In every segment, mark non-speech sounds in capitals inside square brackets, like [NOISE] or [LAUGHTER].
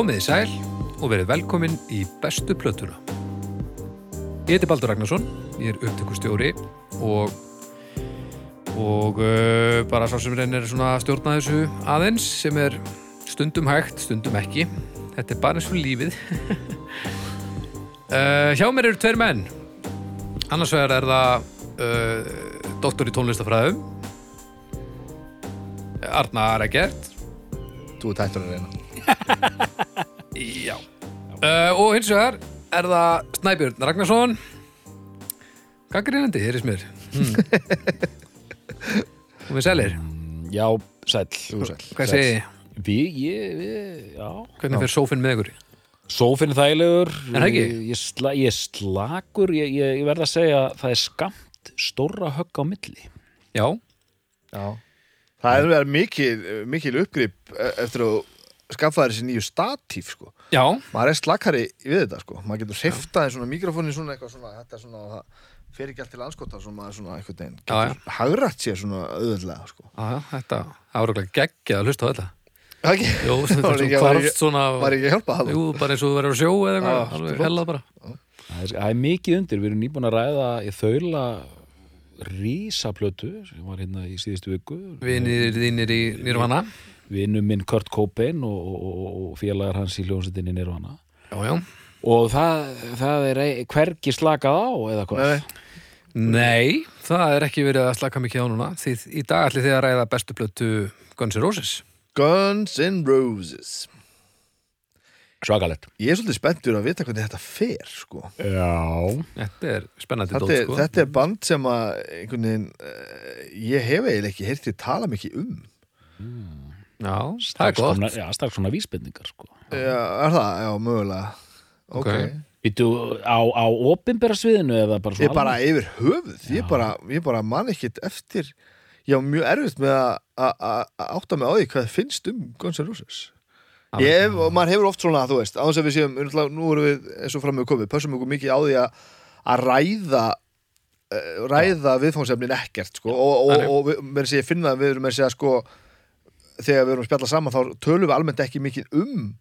Komið í sæl og verið velkomin í bestu plötuna. Ég heiti Baldur Ragnarsson, ég er upptökustjóri og, og uh, bara svo sem reynir stjórna þessu aðeins sem er stundum hægt, stundum ekki. Þetta er bara eins og lífið. uh, [LAUGHS] hjá mér eru tveir menn. Annars vegar er það uh, doktor í tónlistafræðum, Arnar Egert Þú ert hættur að reyna [LAUGHS] Já. Uh, Og hins vegar er það Snæbjörn Ragnarsson. Gaggrínandi, heyrðis mér? Hmm. Og við sælir? Já, sæll Þú sæl Hvað segi ég? Við, ég, við, já. Hvernig fer sófinn með ykkur? Sófinn er þægilegur. Er það ekki? Ég, sla, ég slakur, ég, ég, ég verð að segja að það er skamt stórra högg á milli. Já, Já. Það er verið mikil, mikil uppgrip eftir að skaffa þessi nýju statíf sko. Já, maður er slakari við þetta sko. maður getur hreiftaði svona mikrofónin svona eitthvað svona, þetta er svona það fer ekki allt til anskota svo maður svona eitthvað já. getur hagrætt sér svona auðvöldlega sko. já, já þetta árauglega geggjað að hlusta á þetta ekki? Jó, [LAUGHS] Var þetta ekki- er hvarfst ekki- svona Var ekki að hjálpa það? Jú, bara eins og þú verður að sjó eða eitthvað Alveg hellað bara Það er, það er mikið undir, við erum nýbúin að ræða í þaula rísaplötu sem var hérna í síðustu viku Vinir þínir í Nirvana Vinnu minn Kurt Cobain og, og, og félagar hans í hljónsettinni Nirvana. Já, já. Og það, það er ei- hvergi slakað á eða hvað? Nei, Nei, það er ekki verið að slaka mikið á núna. Því í dag ætli þið að ræða bestu plötu Guns N' Roses. Guns N' Roses. Svakalegt. Ég er svolítið spenntur að vita hvernig þetta fer sko. Já. Þetta er spennandi þetta, dót, sko. þetta er band sem að einhvern veginn uh, ég hef eiginlega ekki heyrtið tala mikið um Já, það er Strax gott. komnar- Já, strax svona vísbendingar sko. Já, er það? Já, mögulega. Ok. Býtu á, á opinbera sviðinu eða bara Ég svona bara yfir höfuð Ég bara, ég bara man ekkit eftir. Ég var mjög erfitt með að- að að- að átta mig á því hvað finnst um Guns N' Roses. Ég hef, og maður hefur oft svona, þú veist, á þess að við séum, náttúrulega, nú erum við eins og fram með komið, pössum okkur mikið á því að, að ræða, uh, ræða viðfóngsefnin ekkert, sko, og, og, Nei. og, við, með þess að ég finna að við erum þess að, sko, þegar við erum að spjalla saman, þá tölum við almennt ekki mikið um,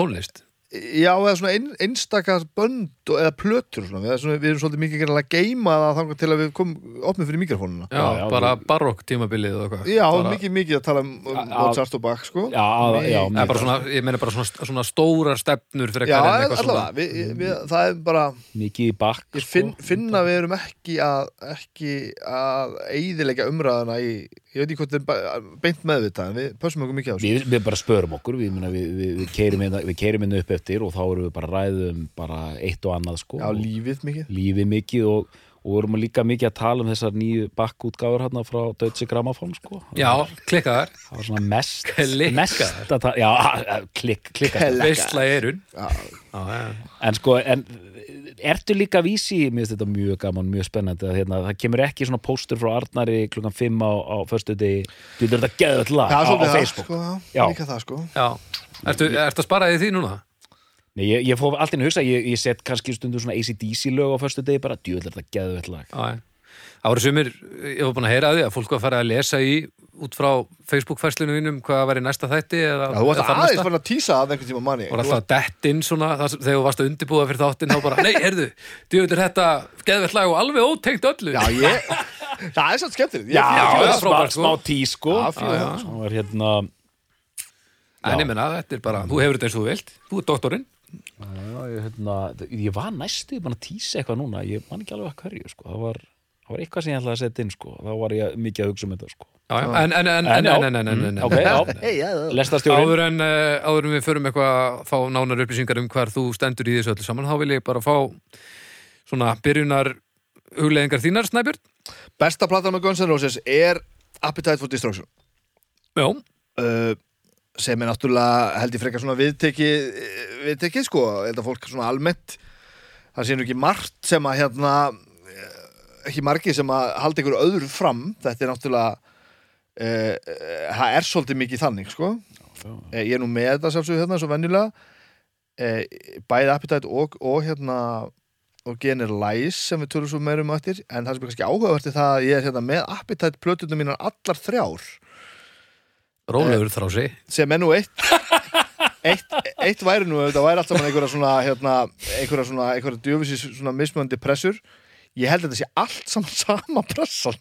Tónlist? Já, eða svona ein, einstaka bönd og, eða plötur, svona, við, svona, við erum svolítið mikið að geima það þangar til að við komum opnið fyrir mikrofónuna. Já, Já, bara þú- barokk tímabilið og eitthvað. Já, bara, mikið, mikið að tala um, um Mozart og Bach, sko. Já, að- já, bara svona, ég meina bara svona, svona stórar stefnur fyrir Já, eitthvað en eitthvað allavega, við, við, það er bara Mikið í bakk ég finn, finna að við erum ekki að ekki að eyðilegja umræðana í, ég veit ekki hvort þetta er beint meðvitað, en við pössum okkur mikið á þessu. Við, við bara spörum okkur, við, við, við, við, keirum hérna, hérna upp eftir og þá erum við bara ræðum bara eitt og annað sko Já, lífið mikið. lífið mikið og, og við erum líka mikið að tala um þessar nýju bakkútgáður hérna frá Deutsche Grammophon sko. Já, klikkaðar, það var svona mest Klikkaðar. mest að já, [LAUGHS] klikkast Klikkaðar. veistla erun en sko, en ertu líka vísi, mér finnst þetta mjög gaman, mjög spennandi að hérna, það kemur ekki svona póstur frá Arnari klukkan 5 á, á föstu degi, þú veitur þetta geðvöld lag? Það á, er á svolítið það, Facebook. sko, já, líka það, sko. Já. Ertu, ertu að spara því því núna? Nei, ég, ég fór alltaf inn að hugsa, ég, ég set kannski stundum svona ACDC lög á föstu degi bara, er þetta geðvöld lag. Já, já. Það voru sumir, ég var búin að heyra að því að fólk var að fara að lesa í út frá Facebook-færslinu mínum hvað var í næsta þætti eða, Já, þú varst þar aðeins fann að tísa að einhvern tíma manni og alltaf að dett inn svona sem- þegar þú varst að undirbúða fyrir þáttinn þá bara, nei, heyrðu, djöfull er þetta geðvett lag og alveg ótengt öllu. Já, ég, það er satt skemmtilegt. Já, það. smá, frábært, smá tí sko. Það, var hérna en ég menna, þetta er bara, þú hefur þetta eins og þú vilt. Þú er doktorinn. Já, ég, hérna, ég var næstu bara að tísa eitthvað núna, ég það, var, eitthvað sem ég ætlaði að setja inn sko. þá var ég mikið að hugsa um þetta sko. En, en, en, en, En já. en, en, en, en, en, ok, já, [LAUGHS] lestastjórin áður en uh, áður en við förum eitthvað að fá nánar upplýsingar um hvar þú stendur í þessu öllu saman þá vil ég bara fá svona byrjunar hugleðingar þínar, Snæbjörn. Besta platan með Guns N' Roses er Appetite for Destruction. Já, uh, sem er náttúrulega held ég frekar svona viðteki viðteki sko, held að fólk svona almennt það sé nú ekki margt sem að hérna eh, ekki margi sem að halda ykkur öðru fram. Þetta er náttúrulega uh, það er svolítið mikið þannig sko. Já. Eh, ég er nú með þetta sjálfsögðu hérna svo venjulega. Uh, bæði Appetite og, og hérna og Generalize sem við tölum svo meira um á eftir. En það sem er kannski áhugavert er það að ég er hérna með Appetite plötunum mínar allar þrjár. Rólegur þrási. sem er nú eitt eitt, eitt væri nú þetta væri alltaf einhverja svona hérna, einhverja svona, einhverja djöfisins svona mismöndi pressur ég held að þetta sé allt saman sama pressan.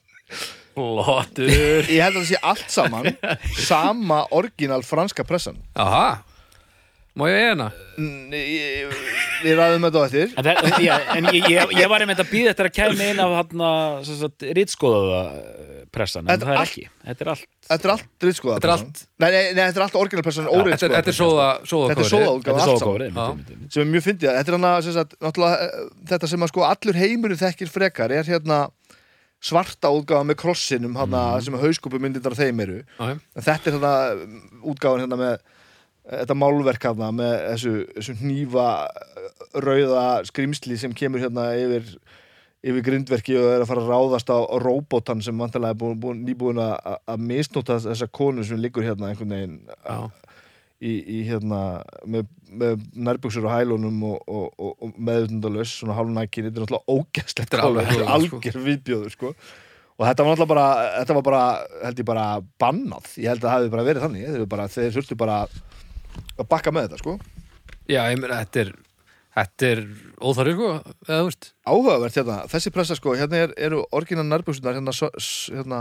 Flottur. Ég held að þetta sé allt saman [LAUGHS] sama orginal franska pressan. Aha, má ég eina? N- ég- við ræðum þetta á eftir. En, það, já, en ég, ég, ég var einmitt að býða eftir að kæmi inn af hann rítskoðaða pressan, en Þetta það er allt- ekki. Þetta er allt Þetta er allt drittskoða Þetta er allt- Nei, nei, nei, þetta er allt orginal pressan Þetta er- þetta er sóða Þetta er sóðaútgáfa Þetta er allt saman góður Já. sem er mjög fyndið. Þetta er hana, sem sagt, náttúrulega eh, þetta sem að sko allur heimurinn þekkir frekar er hérna svarta útgáfa með krossinum hana, sem að hauskúpu myndindar þeim eru. En þetta er hérna útgáfan hérna með eh, þetta málverk hérna með þessu, þessu hnífa eh, rauða skrimsli sem kemur hérna yfir yfir grindverki og er að fara að ráðast á, róbótan sem vantilega er búin, búin, nýbúin að, misnóta þessa konu sem liggur hérna einhvern veginn Já. í, í hérna með, með nærbuxur á hælunum og, og, og, og meðutundalös svona hálfnækin, þetta er náttúrulega ógæslegt Þetta er sko. algjör viðbjóður sko og þetta var náttúrulega bara, þetta var bara held ég bara bannað, ég held að það hefði bara verið þannig þeir þurftu bara að bakka með þetta sko. Já, ég meina, þetta er Þetta er óþarri, sko, eða þú veist. Áhugavert hérna, þessi pressa sko hérna er, eru orginan nærbuxunar hérna, hérna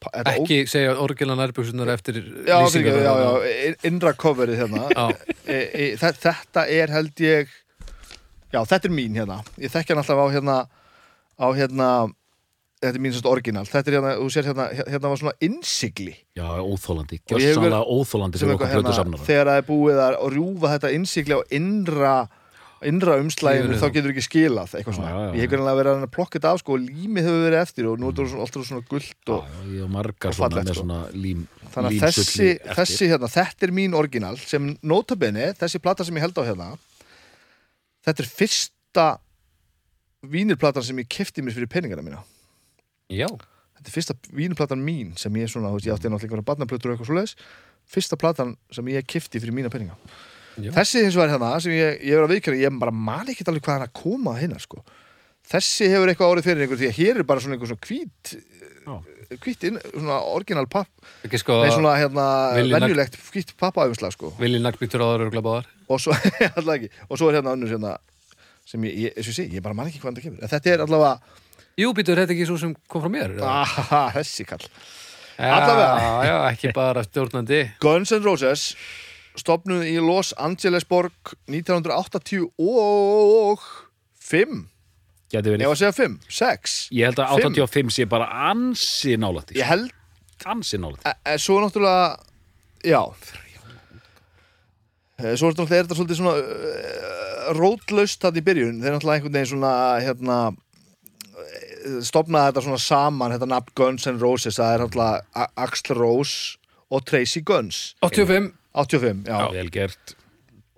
pa- þetta ó- Ekki segja orginal nærbuksunar eftir já, fyrir, já, já, inn- innra coverið hérna. [LAUGHS] Já, e, e, þe- þetta er held ég já, þetta er mín hérna. Ég þekki hann alltaf á hérna á hérna, þetta er mín sérst orginal. Þetta er hérna, þú sér hérna, hérna var svona innsigli. Já, óþólandi, Og gjössanlega óþólandi sem okkur hérna, plötu samnara þegar það er búið að rjúfa þetta innsigli á innra innra umslæginu Lífinu þá getur ekki skilað eitthvað svona, Já, já, já. ég hef verið að plokka þetta af sko og límið hefur verið eftir og nú er þetta alltaf svona gullt og margar og svona fallegt, með sko. svona lím þannig að þessi, þessi hérna, þetta er mín orginal sem notabene, þessi plata sem ég held á hérna þetta er fyrsta vínirplatan sem ég kefti mér fyrir peningana mína já, þetta er fyrsta vínirplatan mín sem ég svona, þú veist, ég átti náttúrulega einhverja barnaplötur og eitthvað svoleiðis. Fyrsta platan sem ég kefti fyrir mína peninga. Já. þessi hins vegar hérna sem ég, ég er að viðkjöra, ég bara man ekki alveg hvað hann að koma hérna sko. Þessi hefur eitthvað árið fyrir einhver því að hér er bara svona einhver svona hvít Já. hvít, inn, svona orginal papp. Ekki sko Nei, svona hérna venjulegt fýtt pappaumslag sko. Vilji nagbítur á það eru báðar. Og svo, [LAUGHS] alltaf ekki, og svo er hérna önnur hérna sem ég, ég, ég, ég, ég bara man ekki hvað þetta kemur. En þetta er allavega, Jú, býtur, þetta ekki svo sem kom frá mér eða? aha, þessi kall. Já, allavega. Já, ekki bara stjórnandi. Guns N' Roses stopnuð í Los Angeles borg 1980 og 5, Gæti ég verið var að segja 5 6, Ég held að Fimm. 85 sé bara ansi nálægt ég held Ansi nálægt e, e, svo náttúrulega já. E, svo náttúrulega er þetta svolítið svona uh, rótlaust þarna í byrjun. Þeir náttúrulega einhvern veginn svona hérna eh, stopnaði þetta svona saman þetta nafn Guns N' Roses það er náttúrulega A- Axl Rose og Tracy Guns. 85 85, já, Vel gert.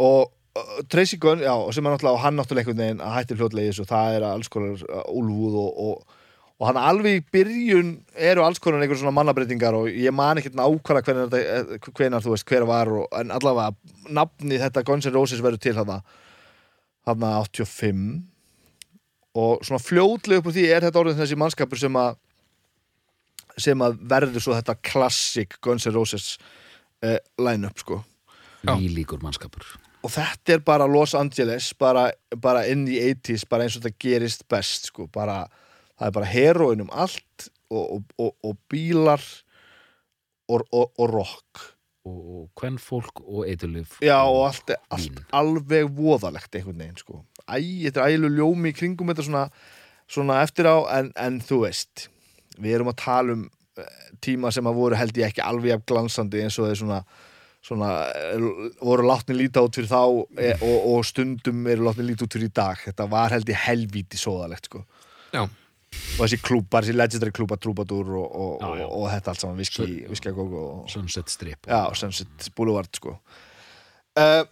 Og uh, Tracy Gunn, já, og sem er náttúrulega og hann náttúrulega einhvern veginn að hætti fljótlega í þessu það er alls konar uh, úlfúð og, og, og hann alveg í byrjun eru alls konar einhver svona mannabreitingar og ég man ekkert nákvæmlega hvenar, þetta, eh, hvenar þú veist hver var og, en allavega nafni þetta Guns N' Roses verður til þarna þarna 85 og svona fljótlega upp úr því er þetta orðin þessi mannskapur sem að sem að verður svo þetta klassik Guns N' Roses uh, line-up sko Já. Nýlíkur mannskapur og þetta er bara Los Angeles bara, bara inn í 80s bara eins og þetta gerist best sko. bara, það er bara heroin um allt og, og, og, og bílar og, og, og rock og, og hvern fólk og eiturlif já og allt, er- allt alveg voðalegt einhvern veginn sko. æ, þetta er ægileg ljómi í kringum þetta svona, svona eftir á en, en þú veist við erum að tala um eh, tíma sem að voru held ég ekki alveg jafn glansandi eins og þeir svona svona, eh, voru látni líta út fyrir þá e, og, og stundum eru látni líta út fyrir í dag þetta var held ég helvíti sóðalegt sko. Já, og þessi klúpar, þessi legendary klúpar Trúbadur og, og, Já, já. og, og þetta allt saman viski og, og, Sunset Strip já, Sunset Boulevard sko. uh,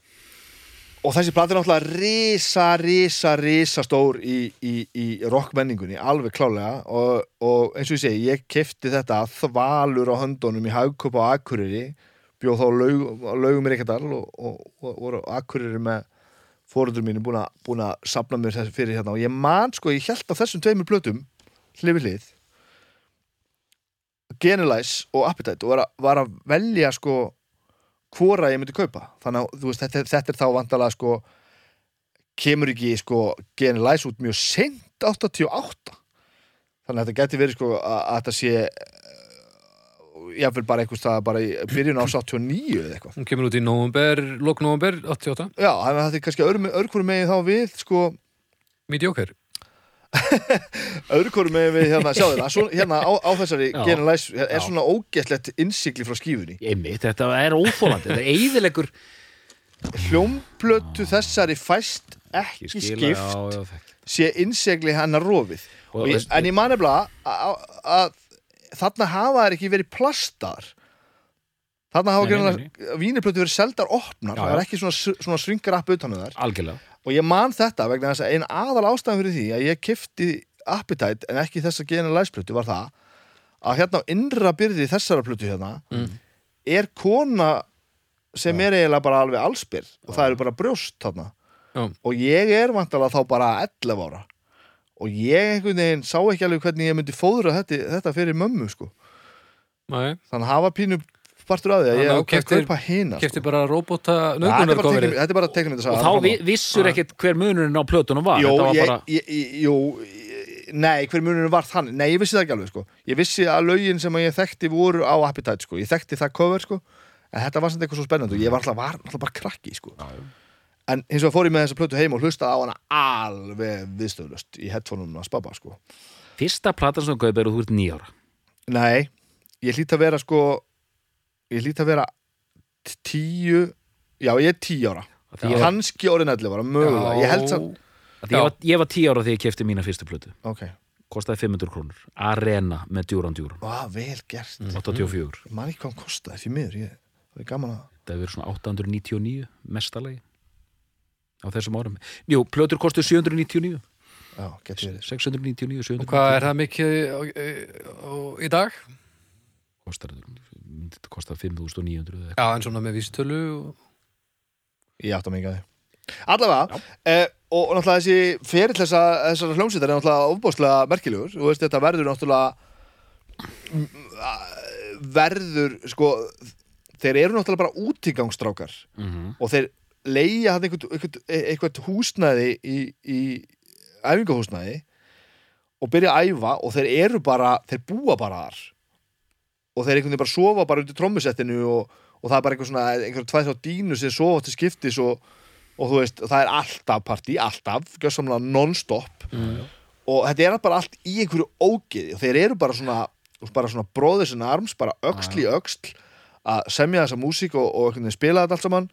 og þessi plati er náttúrulega risa, risa, risa stór í, í, í rockmenningunni, alveg klálega og, og eins og ég segi, ég kefti þetta þvalur á höndunum í Hagkup á Akureyri bjóð þá laug, laugum í Reykjadal og, og, og voru Akureyri með fóröldur mínu búin að, búin að safna mér fyrir hérna og ég man sko, ég held á þessum tveimur plötum hlið við hlið Genelize og Appetite og var var að velja sko hvora ég myndi kaupa. Þannig að veist, þetta, þetta er þá vandalega sko kemur ekki sko læs út mjög seint 88 þannig að þetta geti verið sko að, að þetta sé jáfnvel bara einhvers það bara í byrjun á 89 eða eitthvað. Hún kemur út í november, lok november 88 já, þannig að þetta er kannski öðru, öðru megin þá við sko Mediocre. öðru hverju megin við hérna, sjáðu það svona, hérna á, á þessari Já. genið læs er Já. svona ógetlegt innsigli frá skífunni. Einmitt, þetta er óþólandi, þetta er eiðilegur hljómplötu þessari fæst ekki skipt já, já, sé innsegli hennar rofið. Og ég, en ég man nefnilega að, þarna hafa þær ekki verið plastar. Þarna hafa vínirplötu verið seldar opnar. Það er ekki svona, svona sringrapp utan um þær. Algjörlega og ég man þetta vegna þess að einn aðal ástæðan fyrir því að ég kifti Appetite en ekki þessa gena læsplötu var það að hérna á innra byrði þessara plötu hérna Mm. er kona sem er eiginlega bara alveg allsbyr og það eru bara brjóst þarna. Já. og ég er vantalega þá bara 11 ára. Og ég einhvern veginn sá ekki alveg hvernig ég myndi fóðra þetta, þetta fyrir mömmu sko. Nei, þannig að hafa pínu partur að því að ég ákveð keyptir- kaupa hina kefti bara robóta þetta er bara teiknum- nöðgunarkofrið þetta er bara teiknum Og þá vi, vissur ekkert hver munurinn á plötunum var. Jó, Þetta var ég, bara, ég, ég, jú, nei, hver munurinn var þannig Nei, ég vissi það ekki alveg, sko. Ég vissi að lögin sem ég þekkti voru á Appetite, sko. Ég þekkti það cover, sko. En þetta var samt eitthvað svo spennandi. Og ég var alltaf, var alltaf bara krakki, sko. En hins vegar fór ég með þessa plötu heim og hlustaði á hana alveg viðstöðlust í headphoneum að spabba, sko. Fyrsta platan sem kaup er og þú ert nýjára Nei, ég hlýt að vera, sko Ég hlýt að vera tíu Já, ég er tíu ára. Kanski orðin 11 ára, mögulega. Ég held samt að ég, var, ég var tíu ára þegar ég kefti mína fyrstu plötu. Ok, Kostaði 500 krónur. Arena með djúran djúran Vá, vel gert. 84 Ég man ekki hvað hann kostaði því miður ég, Það er gaman að Það hefur verið svona 899 mestalagi á þessum árum. Jú, plötur kostu 799 Já, getur verið. 699, 799 Og hvað er það mikið á, á, í dag? Kostar, myndi þetta kosta 5900 eða eitthvað. Já, en svona með vísitölu og... Ég ekki að því. Allavega, eh, og, og náttúrulega þessi ferill þessa, þessar hljómsveitar er náttúrulega ofbáslega merkilegur. Og veist, þetta verður náttúrulega mm, verður sko þeir eru náttúrulega bara útigangstrákar Mhm. og þeir leigja hann einhvern, einhvern, einhvern húsnæði í, í æfingahúsnæði og byrja að æfa og þeir eru bara, þeir búa bara þar og þeir einhvern veginn bara sofa bara undir trommusettinu og, og það er bara einhver svona einhver tvæð þá dínu sem sofa til skiptis og, og þú veist, það er alltaf partí, alltaf, gjössamlega non-stop. Og þetta er bara allt í einhverju ógeði. Og þeir eru bara svona bara svona bróðis en arms, bara öxl í öxl að semja þessa músík og, og einhvern veginn spila þetta allt saman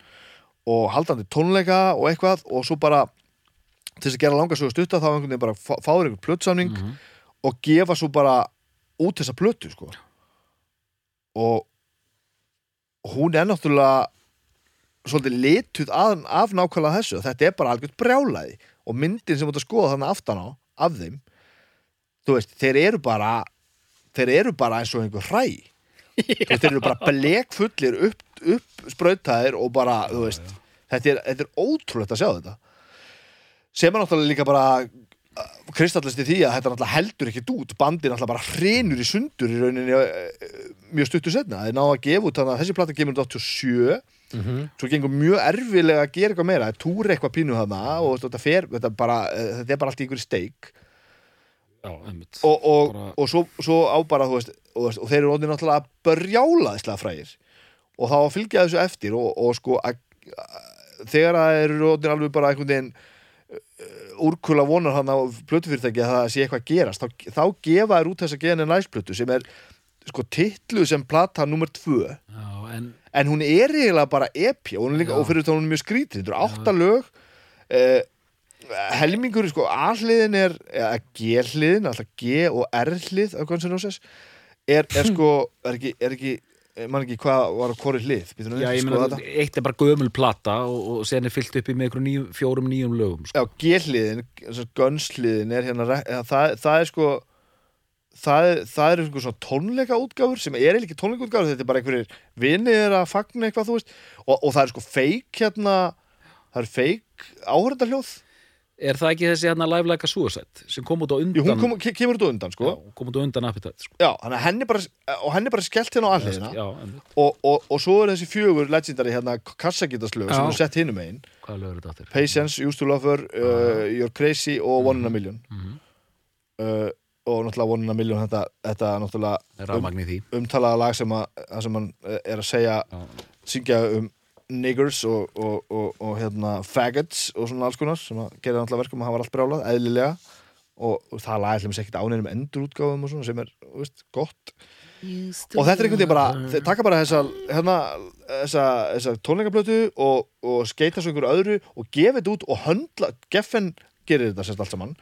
og haldandi tónleika og eitthvað og svo bara til þess að gera langa sögu stutta þá einhvern veginn bara fá- fáður einhvern plötsamning Mhm. og gefa svo bara út þessa plötu sko og hún er náttúrulega svolítið lituð af, af nákvæmlega þessu. Þetta er bara algjört brjálæði. Og myndin sem ert að skoða þannig aftan á af þeim þú veist, þeir eru bara þeir eru bara eins og einhver hræ. [LAUGHS] Veist, þeir eru bara blekfullir upp, upp sprautaðir og bara, þú veist þetta er, þetta er ótrúlegt að sjá þetta. Sem er náttúrulega líka bara kristallist í því að þetta náttúrulega heldur ekkert út. Bandið náttúrulega bara hrenur í sundur í rauninni eh, mjög stuttu setna þeir náðu að gefa út þannig að þessi plata kemur út 87 Mhm. svo gengur mjög erfilega að gera eitthvað meira. Það túr eitthvað pínu þarna og þetta, fer, þetta, bara, eh, þetta er bara allt í einhverju steik. Já, og, og, Bara- og svo, svo á bara þú veist, og, og þeir eru náttúrulega brjálaðislega frægir. Og þá fylgja þessu eftir og, og sko að, þegar það eru alveg bara einhvern veginn úrkula vonar hann á plötufyrirtæki að það sé eitthvað að gerast þá, þá gefa þær út þessa GNN Nice-plötu sem er sko titlu sem plata nummer tvö. Já, en en hún er eiginlega bara epi og, og fyrir þetta hún er mjög skrítið þetta eru átta lög. Eh, helmingur sko A-hliðin er eða G-hliðin, alltaf G og R-hlið er, er [CLEARS THROAT] sko, er ekki, er ekki eh, man ekki hvað var á hvori hlið? Já, að ég meina, eitt er bara gömul plata og, og sen er fyllt upp í með einhverjum nýjum, fjórum nýjum lögum sko. Já, G-hliðin, Guns-hliðin er hérna, það, það er sko það, það er einhver svona tónleika útgáfur sem er ekki tónleika útgáfur þetta er bara einhverjir vinnir að fagna eitthvað þú veist. Og, og það er sko feik hérna það er feik áhörðarhljóð er það ekki þessi hérna Live Like a Suicide sem kom út á undan Jú, hún kom, ke- kemur út á undan, sko. Já, kom út á undan Appetite sko. Já, hann er henni bara, og henni er bara skellt hérna á alliðina já, en og, og, og svo er þessi fjögur legendary hérna kassagítaslög sem Já. er sett hinum einn hvað lögur þetta aftur? Patience, Used to Love Her, uh, You're Crazy og One in a Million. Mhm. uh, og náttúrulega One in a Million þetta, þetta náttúrulega Rafmagn í því. umtalaða lag sem, að, það sem hann uh, er að segja syngja um niggers og, og, og, og hérna faggots og svona alls konar sem að gera náttúrulega verkum hann var allt brjálað, eðlilega. Og, og það lag ætlum ekkert áneinum endurútgáfum og svona sem er, veist, gott. Og þetta er einhvern veginn bara þeir taka bara þessa, hérna, þessa, þessa tónleikablötu og, og skeita svo einhverju öðru og gefa þetta út og höndla, Geffen gerir þetta sérst allt saman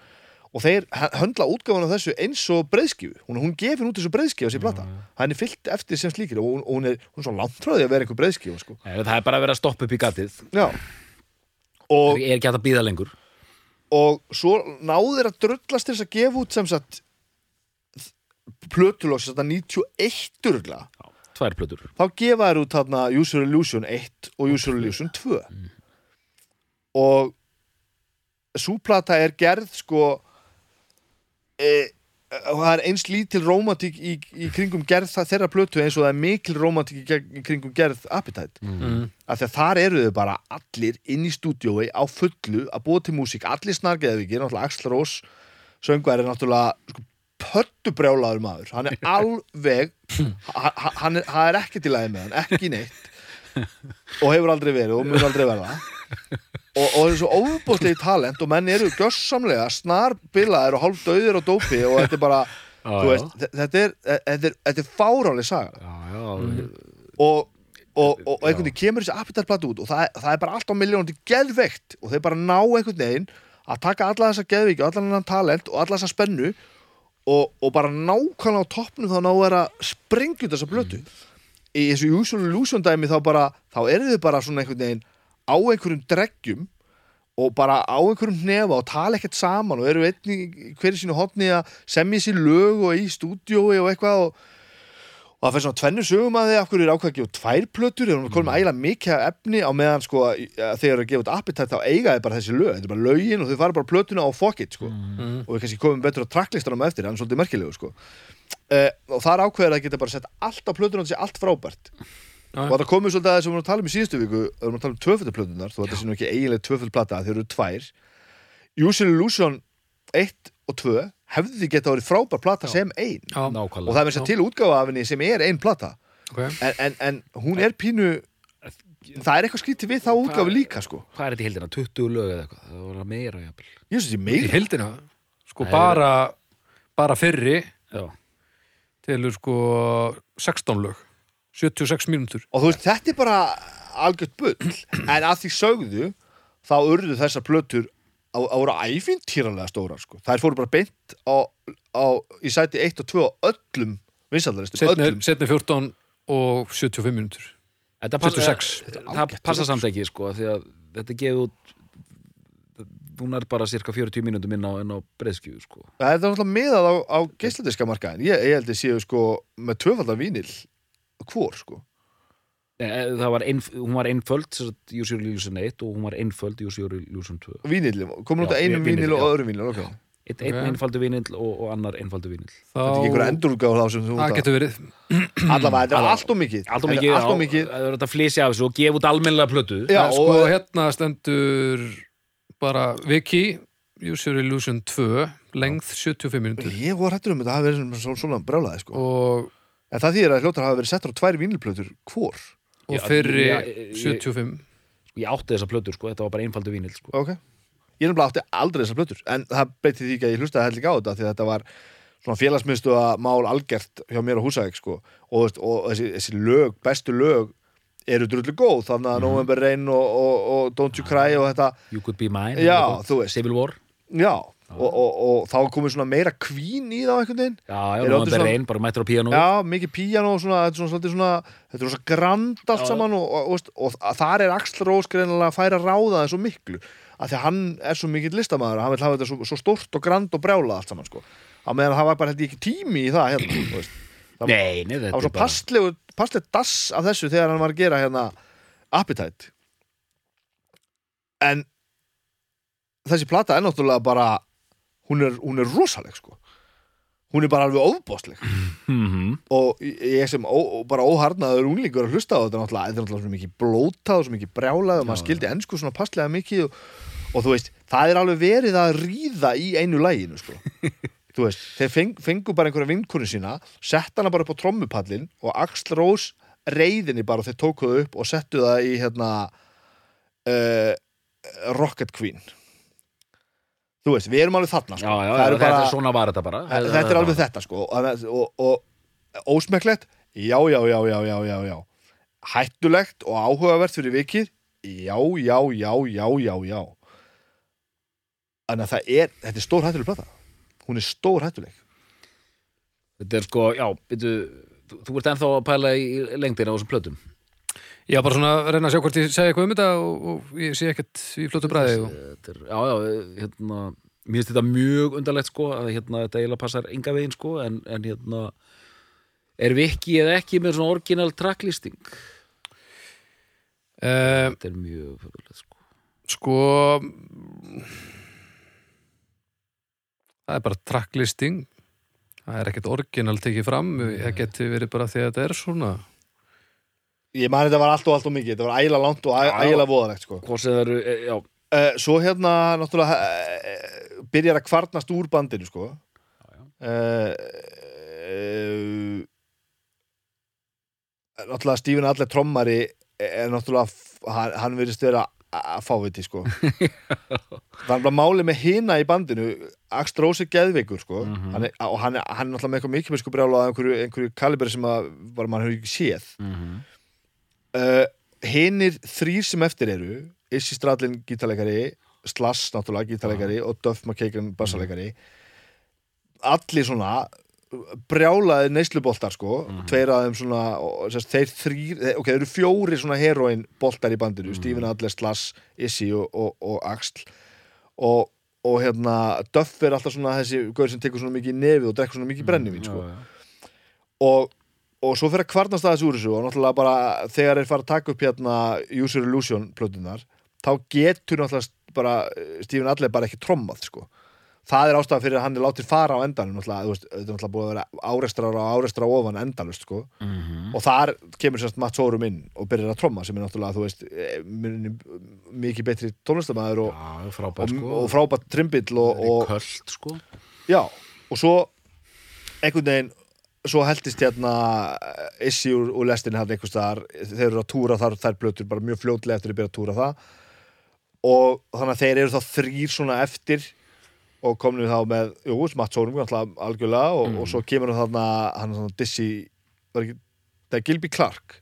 og þeir höndla útgáfan af þessu eins og breyðskífu hún, hún gefur út þessu breyðskífu sér plata. Hann er fyllt eftir sem slíkir og hún, hún, er, er svo langt frá því að vera einhver breyðskífu sko. Það er bara að vera að stoppa upp í gatið. Og, er ekki að býða lengur. Og svo náður að drullast þess að gefa út sem sagt plötulóks þetta 91 durgla tvær plötur. Þá gefa þær út þarna User Illusion 1 og User Illusion 2 og súplata er gerð sko e, og það er eins lítil rómatík í, í kringum gerð það, þeirra plötu eins og það er mikil rómatík í, kringum gerð Appetite. Mm. af því að þar eru þau bara allir inn í stúdiói á fullu að búa til músík, allir snargeðvikir náttúrulega Axl Rós söngvar er náttúrulega sko, pöttubrjálaður maður. Hann er [LAUGHS] alveg ha- ha- hann er, hann er ekki til aðeins með hann, ekki neitt. Og hefur aldrei verið og mun aldrei verða og, og það er svo óbúslegi talent og menn eru gössamlega snarbilaðir og hálf döðir og dópi og þetta er bara Já, þú veist, þe- þetta er, þetta er, þetta er fáránleg saga. Já, já, og, og, og, og einhvern veginn kemur þessi appetitplata út og það, er- það er bara allt á miljónandi geðveikt og þeir bara ná einhvern veginn að taka alla þessa geðveiki og allan hennan talent og alla þessa spennu og, og bara nákvæmlega á toppnum þá ná er að sprengja út þessa blötu í þessu usual illusion dæmi þá bara þá eru þau bara svona einhvern veginn á einhverjum dreggjum og bara á einhverjum hnefa og tala ekkert saman og eru einni hverju sínu hotni að semja sér lög og í stúdiói og eitthvað og, og það fyrir svona tvennu sögum að þið af hverju er ákveð að gefa tvær plötur þegar hún komið með ægilega mikið efni á meðan sko að þegar þeir eru að gefa út appetite þá eiga þið bara þessi lög, þetta er bara lögin og þau fara bara plötuna á fuck it sko Mm. og við kannski komum betur á tracklistanum eftir hann er svolítið merkilegu sko uh, og það er ákveður að geta bara sett allt á plötuna og þetta sé allt frábært. Og það komið svolítið að þess að við erum að tala um í síðustu viku við erum að tala um tvöfölduplötunar þó þetta sé nú ekki eiginlega tvöföldplata þeir eru tvær. Usual Illusion 1 og 2 hefði þið geta verið frábær plata sem ein. Já, og það er með sér til útgáfa af henni sem er ein plata. Ok. En, en, en hún er pínu það er eitthvað skrítið við þá útgáfi líka sko. Hvað er þetta í heldina, 20 lög eða eitthvað? Það var meira jafnvel. Ég finnst þetta Í meira. heildina, sko Nei, bara bara fyrri já, telur sko 16 lög 76 mínútur og þú veist þetta er bara algjört bull en að því sögðu þá urðu þessar plötur á, á voru æfintýralega stórar sko. þær fóru bara beint á, á, í sæti 1 og 2 á öllum vinsaldalistum, setni, öllum setni 14 og 75 mínútur þetta passa, 76. það passa samt ekki sko, því að þetta gefið út hún er bara cirka 40 mínútum inn á, á breyðskjöfu sko. það er náttúrulega miðað á, á geisladiska markaðin ég, ég held að séu sko með tvöfaldar vínil hvor sko? Eh, það var ein, hún var einföld sem sagt, Use Your Illusion 1 og hún var einföld Use Your Illusion 2 vínil, komin út af einum vínil, vínil og öðrum vínil ok, Eitt, einn Ok. einfaldur vinill og, og annar einfaldur vinill þetta er ekki einhver þú það getur verið. Allavega, þetta er allt og mikið. Allt og er mikið, og á- mikið. það er þetta flýsi af þessu og gefa út almennilega plötu. Já, sko og- hérna stendur bara Viki User Illusion 2 lengð 75 mínútur. Ég var hættur um þetta hafi verið svona, brjálaði sko. og, en það þýðir að hljóttar hafa verið settur á tvær vínilplötur hvor og fyrri já, ég- 75 ég átti þessa plötur sko, þetta var bara einfaldur vinill sko. ok ég er nefnilega átti aldrei þessar plötur en það breytti því ekki að ég hlustaði heldur ekki á þetta því að þetta var svona félagsmyndstu að mál algjört hjá mér á Húsavík sko. og, þú veist, og þessi, þessi lög, bestu lög eru drullu góð þannig að November Rain og, og, og Don't You Cry og þetta, You Could Be Mine Já, eitthvað. þú veist. Civil War já og, og, og þá komið svona meira kvín í það einhvern veginn. Já, já, Er aldrei svona- Rain, bara mættur á píanó. Já, mikið píano og svona, þetta er svona, svona, þetta er svona grand allt Já. saman og, og, og, og þar er Axl Rós greinilega að færa ráða það svo miklu. Af því að hann er svo mikill listamaður hann vil hafa þetta svo, svo stort og grand og brjála allt saman sko, á meðan það var bara ég ekki tími í það hérna, þú veist. Það, Nei, nei, það var svo er passlegu, passlegu dass af þessu þegar hann var að gera hérna Appetite. En þessi plata er náttúrulega bara hún er, hún er rosaleg sko hún er bara alveg ofbóðsleg Mhm. og ég sem ó, bara óharnaður unglingur að hlusta á þetta náttúrulega, þetta er náttúrulega svo mikið blótað og svo mikið brjálað og maður skildi ennsku svona passlega mikið og, og þú veist, það er alveg verið að ríða í einu læginu sko. [LAUGHS] þú veist, þeir feng, fengu bara einhverja vinkonu sína, sett hana bara upp á trommupallin og Axl Rós reyðinni bara og þeir tóku það upp og settu það í hérna uh, Rocket Queen þú veist, við erum alveg þarna Já, sko. já, það já, eru þetta bara er svona var þetta bara. Þetta er alveg þetta sko. Og, og, og ósmekklegt já, já, já, já, já, já, já. Hættulegt og áhugavert fyrir vikið já, já, já, já, já, já. Að það er þetta er stór hættuleg plata. Hún er stór hættuleg. Þetta er sko, já, veitu þú, þú ert ennþá að pæla í lengdina á þessum plötum Já, bara svona að reyna að sjá hvort ég segja eitthvað um þetta og, og ég sé ekkert í flótu bræði og... Já, já, hérna Mér finnst þetta mjög undarlegt sko að hérna, þetta eiginlega passar enga veginn sko en, en hérna er Viki eða ekki með svona orginal tracklisting? Uh, Þetta er mjög fyrðulegt sko. sko það er bara tracklisting. Það er ekkert orginal tekið fram. Það geti verið bara því að þetta er svona ég man þetta var allt og allt og mikið þetta var ægilega langt og æ- Já. ægilega voðalegt sko. Uh, svo hérna náttúrulega uh, byrjar að kvarnast úr bandinu sko. Uh, náttúrulega Stephen Adler trommari er náttúrulega hann, hann virðist vera að fáviti sko. [LAUGHS] Það er bara máli með hina í bandinu Axl er geðveikur sko. Mhm. hann er, og hann er, hann er náttúrulega með eitthvað mikið með sko brjála einhverju, einhverju kalibri sem að bara mann hefur ekki séð. Mm uh, hinir þrýr sem eftir eru Issi Stradlin gítarleikari Slash náttúrulega gítarleikari og Duff McKagan bassalegari allir svona brjálaði neysluboltar sko. Tveir af þeim svona sérst, þeir þrýr, ok, þeir eru fjóri svona heroin boltar í bandinu, Stephen Adler, Slash Issi og, og, og Axl. Og, og hérna Duff er alltaf svona þessi gaur sem tekur svona mikið nefið og drekkur svona mikið brennivín sko. og, og svo fyrir að kvarnast aðeins úr þessu og náttúrulega bara þegar þeir fara að taka upp hérna User Illusion plötunar þá getur náttúrulega bara eh, Stephen Adler bara ekki trommað sko. Það er ástæðan fyrir að hann er látið fara á endanum náttúrulega, þú veist, þetta er náttúrulega búið að vera áreistrar og áreistrar ofan endalust sko. Mhm. og þar kemur sérst Matt Sorum inn og byrjar að tromma sem er náttúrulega, þú veist eh, mikið betri tónlistamæður og, Já, frábært og, sko. og frábært trimbill og, og, Köld sko. Já, og svo einhvern veginn svo heldist hérna Issi úr, úr lestinni hann einhvers staðar. Þeir eru að túra þar, þær blötur bara mjög fljótlega eftir að byrja að túra það. Og þannig að þeir eru þá þrýr svona eftir og komnum við þá með, jú, Matt Sórum alltaf algjörlega og, og svo kemur hann þarna hann er svona ekki, það er Gilby Clark.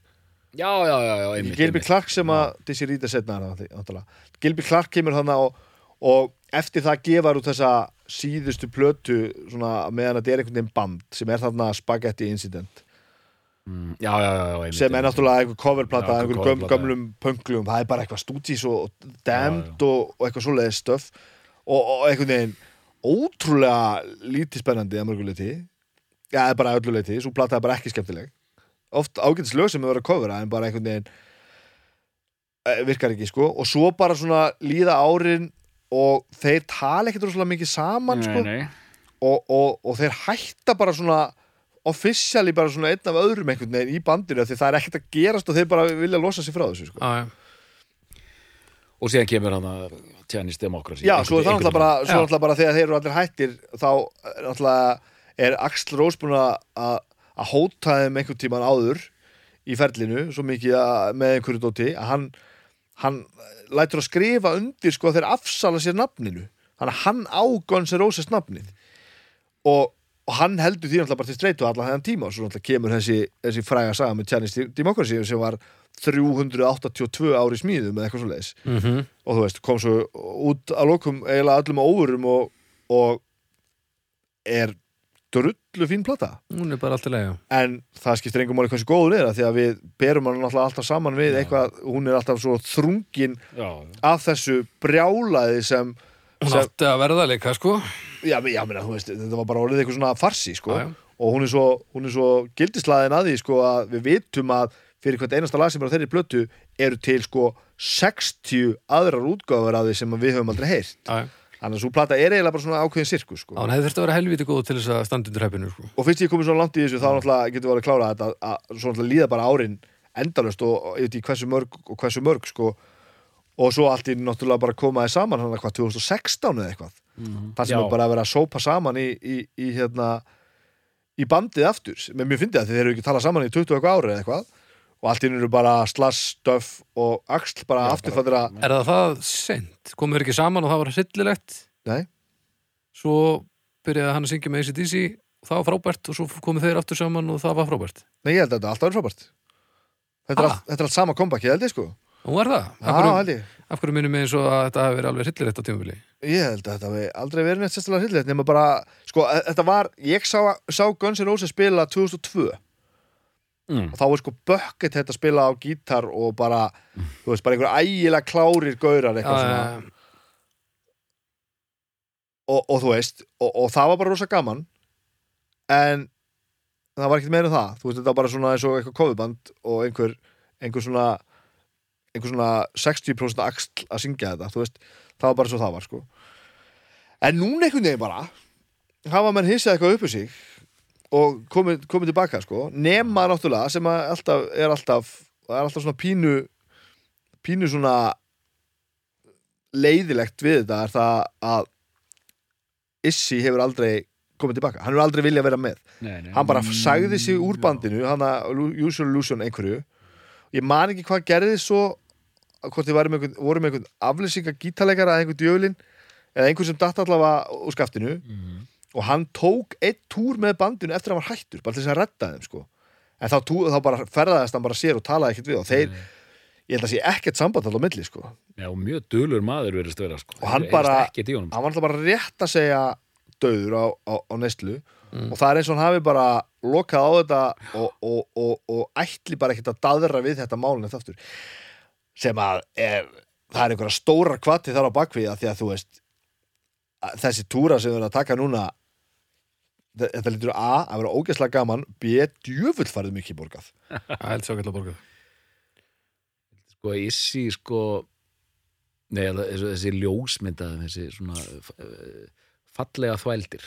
Já, já, já, já einmitt, Gilby einmitt. Clark sem að Dizzy Reader setna hann Gilby Clark kemur hann og, og eftir það gefar út þessa síðustu plötu svona, meðan þetta er einhvern veginn band sem er þarna Spaghetti Incident. Mm, Já, já, já, sem er náttúrulega einhver coverplata einhver göm, gömlum pönglum það er bara eitthvað stúdís og Já, og, og eitthvað svoleiðið stöf og, og einhvern veginn ótrúlega lítið spennandi að mörguleiti já, eða bara að öllu leiti, svo plata er bara ekki skemmtileg. Oft ágætis lög sem er verið að covera en bara einhvern veginn eh, virkar ekki sko. Og svo bara svona líða árin og þeir tala ekkert rosalega mikið saman sko Nei, nei. og, og, og þeir hætta bara svona officially bara svona einn af öðrum einhvern veginn í bandinu því það er ekkert að gerast og þeir bara vilja losa sig frá þessu sko. Já, já. Og síðan kemur hann að Chinese Democracy Já, svo er það náttúrulega bara, svo náttúrulega bara þegar þeir eru allir hættir þá er náttúrulega er Axl Rós búin að að hóta þeim einhvern tíman áður í ferlinu, svo mikið að, með einhverju dóti, að hann hann lætur að skrifa undir sko þeir afsala sér nafninu. Þannig að hann á Guns N' Roses nafnið. Og, og hann heldur því náttúrulega bara til streitu allan þennan tíma. Og svo náttúrulega kemur þessi, þessi fræga saga með Chinese Democracy sem var 382 ári smíðum eða eitthvað svo leiðis Mm og þú veist, kom svo út að lokum eiginlega öllum á óvurum og, og er drullu fín plata. Hún er bara alltaf lega en það skiptir engum máli hversu góður er því að við berum hann alltaf saman við eitthvað, hún er alltaf svo þrungin Já, af þessu brjálaði sem, Hún sem átti að verða líka, sko. Já, já, meina, þú veist, þetta var bara orðið eitthvað svona farsi, sko. Já, já. og hún er svo, hún er svo gildislaðin að því, sko, að við vitum að fyrir hvert einasta lag sem er á þeirri blötu eru til sko 60 aðrar útgáfur af því sem við höfum aldrei heyrt. Já, já. Þannig að svo plata er eiginlega bara svona ákveðin sirkus sko. Já, hann hefði þurft að vera helviti góð til þess að standa undir heppinu sko. og fyrst ég komið svona langt í þessu þá náttúrulega getur við alveg klára þetta að, að svo náttúrulega líða bara árin endalust og, ég veit ekki hversu mörg og hversu mörg sko. Og svo allt í náttúrulega bara komaði saman hann hvað 2016 eða eitthvað. Þar sem er bara að vera að sópa saman í, í, í hérna í bandið aftur, með mjög fyndið að þeir eru ekki talað saman í 20 eitthvað ári eða eitthvað og allt einu eru bara slass, stöf og axl bara afturfættir að Er það það sent? Komur ekki saman og það var hryllilegt Nei. Svo byrjaði hann að syngja með ACDC og það var frábært og svo komu þeir aftur saman og það var frábært Nei, ég held að þetta alltaf er frábært Þetta er, Ah. allt, þetta er allt sama comeback, ég held ég sko Og var það? Af Já, hverju, held ég af hverju minnum við eins og að þetta hafi verið alveg hryllilegt á tímabili? Ég held að þetta hafi aldrei verið neitt sérstaklega hryllilegt nema bara, sko, e- þetta var ég sá, sá Guns N' Roses spila 2002 Mm. og þá er sko Bucket þetta að spila á gítar og bara, þú veist, bara einhver ægilega klárir gaurar eitthvað svona. Já, og, og þú veist, og, og það var bara rosa gaman en það var ekkert meira en það, þú veist, þetta var bara svona eins og eitthvað kofuband og einhver einhver svona einhver svona 60% axl að syngja þetta þú veist, það var bara svo það var sko. En núna einhvern veginn bara hafa menn hissað eitthvað upp í sig og komið, komið tilbaka sko. Nema náttúrulega sem alltaf er alltaf, er alltaf svona pínu pínu svona leiðilegt við þetta er það að Issi hefur aldrei komið tilbaka, hann hefur aldrei viljað vera með. Nei, nei. hann bara sagði sig úr bandinu hann að Usual Illusion einhverju. Ég man ekki hvað gerði svo hvort þið væri með einhvern, voru einhvern aflýsinga gítarleikara eða einhvern djöflin eða einhvern sem datt allavega úr skaftinu. Mhm. Og hann tók eitt túr með bandinu eftir að hann var hættur, bara til þess að redda þeim sko. en þá, tú, þá bara ferðaðist hann bara sér og talaði ekkert við og þeir, ég held að sé ekkert samband alltaf milli sko. Já, mjög dulur maður verið stöðra sko. Og hann bara- honum hann var alltaf bara rétt að segja döður á, á, á neyslu Mm. og það er eins og hann hafi bara lokað á þetta og, og, og, og ætli bara ekkert að daðra við þetta málun eftir aftur sem að er, það er einhverja stóra kvati þar á bakvið að því að þú veist þessi túra sem við erum að taka núna þetta lítur A að vera ógeðslega gaman B djöfull farið mikið borgað. [LAUGHS] Það held svo ekki að borga sko Issi sko nei, þessi, þessi ljósmyndaði þessi svona uh, fallega þvældir.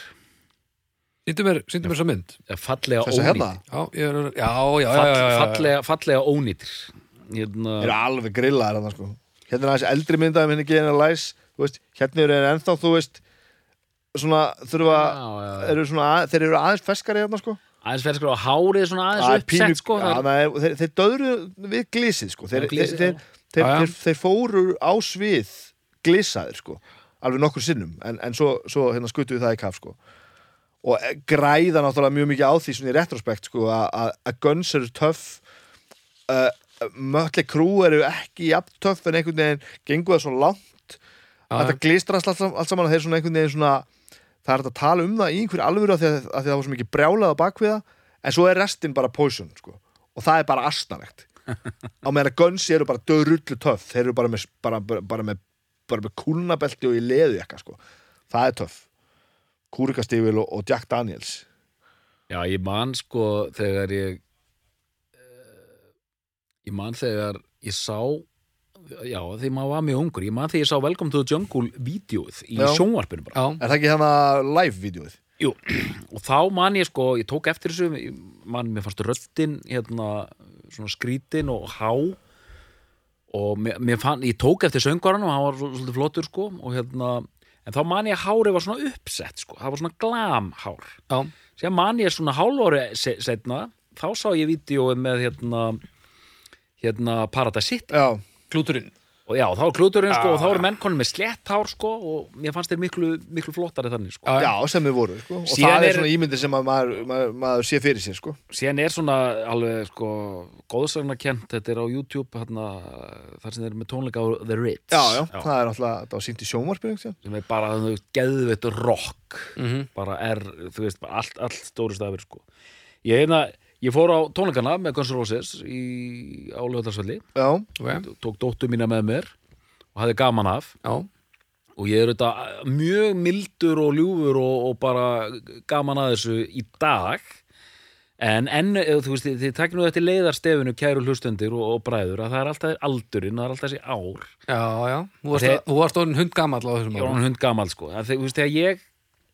Sýndu mér, sýndu mér svo mynd. Eða fallega hérna? ónýtir. Já, ég er, já, já, já, Fall, já, já, já. fallega, fallega ónýtir. Hérna, eru alveg hérna sko. Hérna er aðeins eldri myndaðum henni geðin að læs þú veist, hérna eru ennþá þú veist svona þurfa já, já, eru svona, að- þeir eru aðeins feskari hérna sko. Aðeins sko á hárið svona Það aðeins pínu- uppsett sko Já, það er, það þeir, þeir döðru við glísið sko. Þeir, Já, glysið, þeir, þeir, þeir, fóru á svið glísaðir sko alveg nokkur sinnum. En, en svo, svo hérna skutu við það í kaf sko. Og eh, græða náttúrulega mjög mikið á því svona í retrospekt sko að- að að Guns eru töff uh, Mötli Krú eru ekki jafn töff en einhvern veginn gengur það svo langt glistrast allt, sam- allt saman að þeir svona einhvern veginn svona það er að tala um það í einhverju alvöru af því að, að, það var svo mikið brjálað á bakviða en svo er restin bara poison sko. og það er bara astanlegt á meðan að Guns eru bara dörrullu töff þeir eru bara með, með, með kúlnabelti og í leðu ekka sko. það er töff Kúrikastífil og, og Jack Daniels já, ég man sko þegar ég eh, ég man þegar ég sá já, þegar maður var mjög ungur. Ég man þegar ég sá Welcome to the Jungle vídeoð í sjónvarpinu bara. Er það ekki hérna live-vídeóið? Jú, [CLEARS THROAT] og þá man ég sko, ég tók eftir þessu, man, mér fannst röddin hérna, svona skrítin og há. Og mér, mér fann, ég tók eftir söngvaran og hann var svo- svolítið flottur sko og hérna, en þá man ég að hárið var svona uppsett sko, það var svona glamhár. Já, sem man ég svona hálfári se- setna, þá sá ég vídeoið með hérna hérna Paradise City. Já, klúturinn og já, þá var klúturinn sko Já, og þá já. eru menn konum með slett hár sko og mér fannst þeir miklu, miklu flottari þannig sko Já, já, sem við voru sko. og Síðan það er er- svona ímyndi sem að maður, maður, maður sé fyrir sér sko. síðan er svona alveg sko góðsagna kent, þetta er á YouTube hérna, þar sem þeir eru með tónleika á The Ritz já, já, það er náttúrulega þetta var sínt í sjónvarpinu ekki? sem er bara þú veist, geðveitt rock Mhm. bara er, þú veist, allt, allt stóru stafir sko. ég, hérna, ég fór á tónleikana með Guns N' Roses í, á lögðarsvelli Já, ok, tók dóttu mína með mér og hafði gaman af. Já, og ég er þetta mjög mildur og ljúfur og, og bara gaman að þessu í dag. En, en eh, þú veist, þið, nú þetta leiðarstefinu kæru hlustundir og, og bræður að það er alltaf aldurinn, það er alltaf þessi ár. Já, já, þú varst, Þeir- þú varst orðin hundgamall á þessum Ég var árum. hann hund gamall sko. Að þið, Þú veist, þegar ég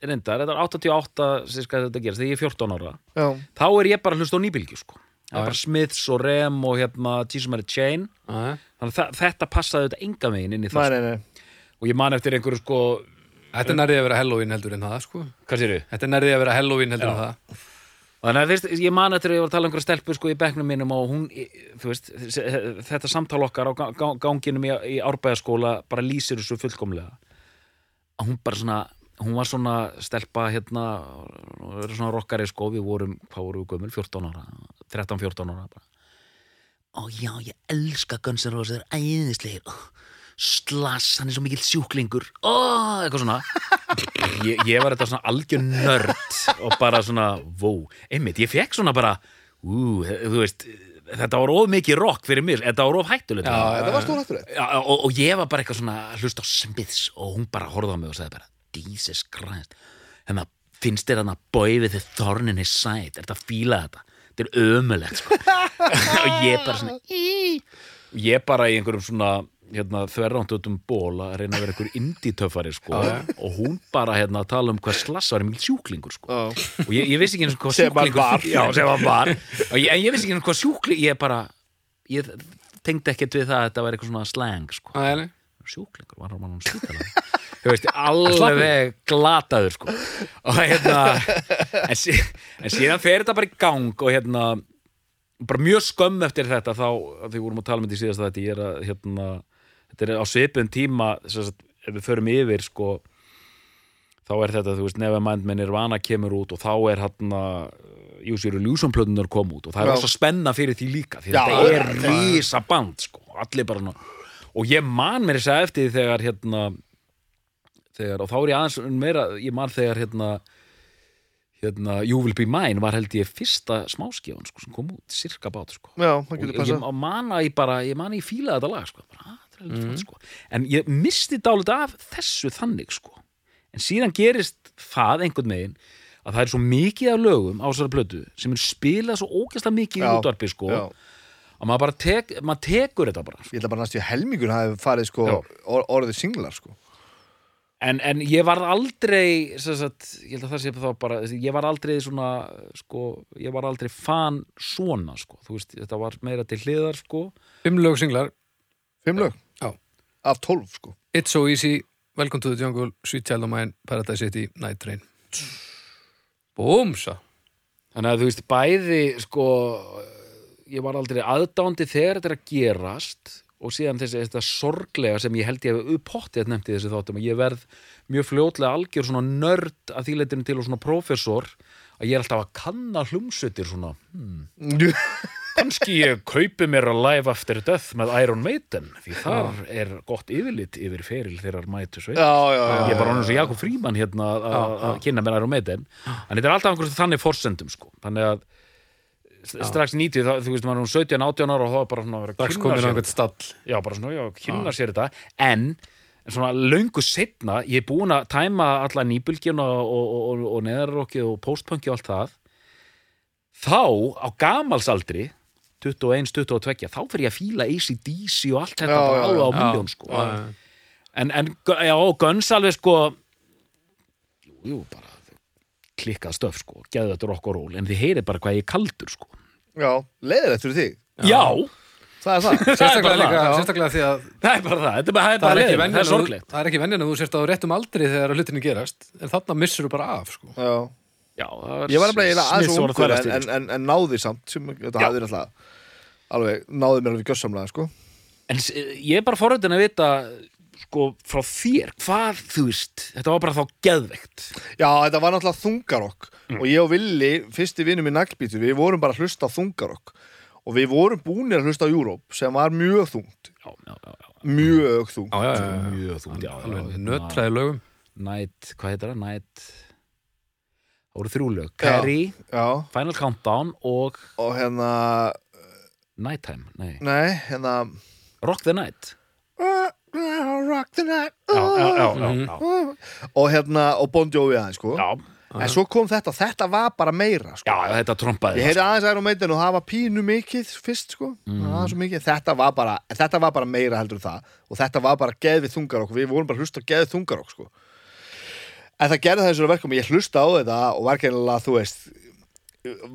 reyndar, þetta er 88 sem skal þetta gerast, þegar ég er 14 ára. Já, þá er ég bara að hlusta á nýbylgju sko. Það er bara Smiths og Rem og hérna Mary Chain. Já, Þannig að þetta passaði þetta enga megin inn í það nei, nei, nei. Og ég man eftir einhverju sko Þetta er nærðið að vera Halloween heldur en það, sko. Hvað sér Þetta er nærðið að vera Halloween heldur en Já. það. Þannig að fyrst, ég man eftir að ég var að tala um einhverja stelpu sko í bekknum mínum og hún, þú veist, þetta samtal okkar á ga- ga- ganginum í, í árbæðaskóla bara lýsir þessu fullkomlega. Að hún bara svona, hún var svona stelpa hérna, svona rockari sko, við vorum, hvað vorum við gömul, 14 ára, 13-14 ára bara. Ó já, ég elska Guns N' Roses, það er æðislegir. Slass, hann er svo mikill sjúklingur. Ó, eitthvað svona [LAUGHS] ég, ég var þetta svona algjör nörd og bara svona, vó, einmitt, ég fekk svona bara, ú, þú veist, þetta var of mikið rock fyrir mér, þetta var of hættulegt. Já, Þetta var stórhættulegt og, og ég var bara eitthvað svona að hlusta á Smiths og hún bara horfði á mig og sagði bara, Jesus Christ, hérna, finnst þér þarna boy with the thorn in his side, er þetta að fíla þetta? Þetta er ömulegt, sko. [LAUGHS] og ég bara svona, í. Ég bara í einhverjum svona, hérna, þverrándutum ból að reyna að vera einhver indie-töffari, sko, og hún bara, hérna, að tala um hvað slass var mjög sjúklingur, sko Já, og ég, ég vissi ekki eins og hvað sjúklingur var. já, var ég, en ég vissi ekki eins og hvað sjúklingur ég bara, ég tengdi ekkert við það að þetta var eitthvað svona slang sko. Nei. sjúklingur, var hann spítala þú veist, alveg glataður sko. Og hérna en, sí, en síðan fer þetta bara í gang og hérna bara mjög skömm eftir þetta þá, að því vorum að tala með því síðast að þetta ég er að hérna, þetta er á svipun tíma sem sagt, ef við förum yfir sko þá er þetta, þú veist, Nevermind með Nirvana kemur út og þá er hérna Júsir Illusion-plötunar kom út og það er rosa spenna fyrir því líka því Já, þetta er rísa band sko, allir bara og ég man mér þess að eftir þegar hérna þegar, og þá er ég aðeins meira, ég man þegar hérna hérna, You Will Be Mine var held ég fyrsta smáskjáin sko, sem kom út, cirka bát sko. Já, það og getur ég, passað. ég man að ég bara, ég man að ég fílaði þetta lag sko, bara, "Ah, þetta er alveg flott sko. En ég misti dálítið af þessu þannig sko. En síðan gerist það einhvern veginn að það er svo mikið af lögum á þessari plötu sem er spilað svo ógæslega mikið í Já, útvarpi sko Já, að maður bara tek, maður tekur þetta bara sko. ég ætla bara næstu í helmingur hafi farið sko or, orðið singlar sko en, en ég var aldrei sem sagt, ég held að það sé þá bara ég var aldrei svona sko, ég var aldrei fan svona sko, þú veist, þetta var meira til hliðar sko. Fimm lög singlar. Fimm lög? Já. Af tólf sko. It's So Easy, Welcome to the Jungle. Sweet Child of Mine, Paradise City, Night Train. Búmsa Þannig að þú veist, bæði sko, ég var aldrei aðdándi þegar þetta er að gerast og síðan þessi þetta sorglega sem ég held ég hef upphottið að nefndi þessi þáttum að ég verð mjög fljótlega algjör svona nörd að því leitinu til og svona prófessor að ég er alltaf að kanna hlumsutir svona, hmm, [LAUGHS] kannski ég kaupi mér að live after death með Iron Maiden því þar er gott yfirlit yfir feril þeirrar mætu sveit Já, já, já ég er bara honum sem Jakob Fríman hérna að- kynna mér Iron Maiden. En þetta er alltaf einhverjum þannig forsendum sko. þannig að strax 90 þá, þú veist, maður er um 17, 18 ára og þá er bara svona að vera að kynna komin á sér. einhvern stall. Já, bara svona, já, kynna sér þetta. En, en svona löngu setna ég er búin að tæma alla nýbylgjuna og, og, og, og neðarrokkið og postpunki og allt það. Þá, á gamalsaldri 21, 22, þá fer ég að fíla ACDC og allt þetta Já, bara já, á miljón sko. Já, já. en, en já, Guns alveg sko jú, jú, bara klikkað stöf sko, geðu þetta rock og roll en þið heyrið bara hvað ég er kaldur sko. Já, leiðilegt fyrir þig. Já, Það er það. [LAUGHS] Það er Sérstaklega, líka, það. sérstaklega því að það er bara það. Þetta er bara, það er það er ekki venjan það er að þú- sorglegt það er ekki venjan að þú sérst á réttum aldri þegar hlutinni gerast en þarna missur þú bara af sko. Já. Já, það Ég var eiginlega aðeins voru ungur en, en, en, en náði samt sem þetta hafði alltaf alveg, náði mér alveg gjössamlega sko. En ég er bara forröndin að vita sko frá þér, hvað þú veist þetta var bara þá geðveikt. Já, þetta var náttúrulega þungarokk. Og ég og Villi, fyrsti vinnum í naglbítur við vorum bara að hlusta þungarokk. Og við vorum búinir að hlusta á Europe sem var mjög þungt. Já, já, já, já, mjög þungt. Já, já, já, já. mjög þungt. Alveg nötraði lögum. Night, hvað heitir það? Night það voru þrjú lög. Carrie, Já, Final Countdown og og hérna Nighttime, nei, nei, hérna Rock the Night Rock the night. Og hérna, og Bon Jovi aðeins sko. Já. en svo kom þetta, þetta var bara meira sko. Já, þetta trompaði Ég heyrði aðeins Iron Maiden og það var pínu mikið fyrst sko, það svo mikið. Þetta var, bara, þetta var bara meira heldur það. Og þetta var bara geðvið þungar okkur við vorum bara að hlusta á geðvið þungar okkur sko. en það gerði þessu verkum. Ég hlusta á þetta og var gennilega þú veist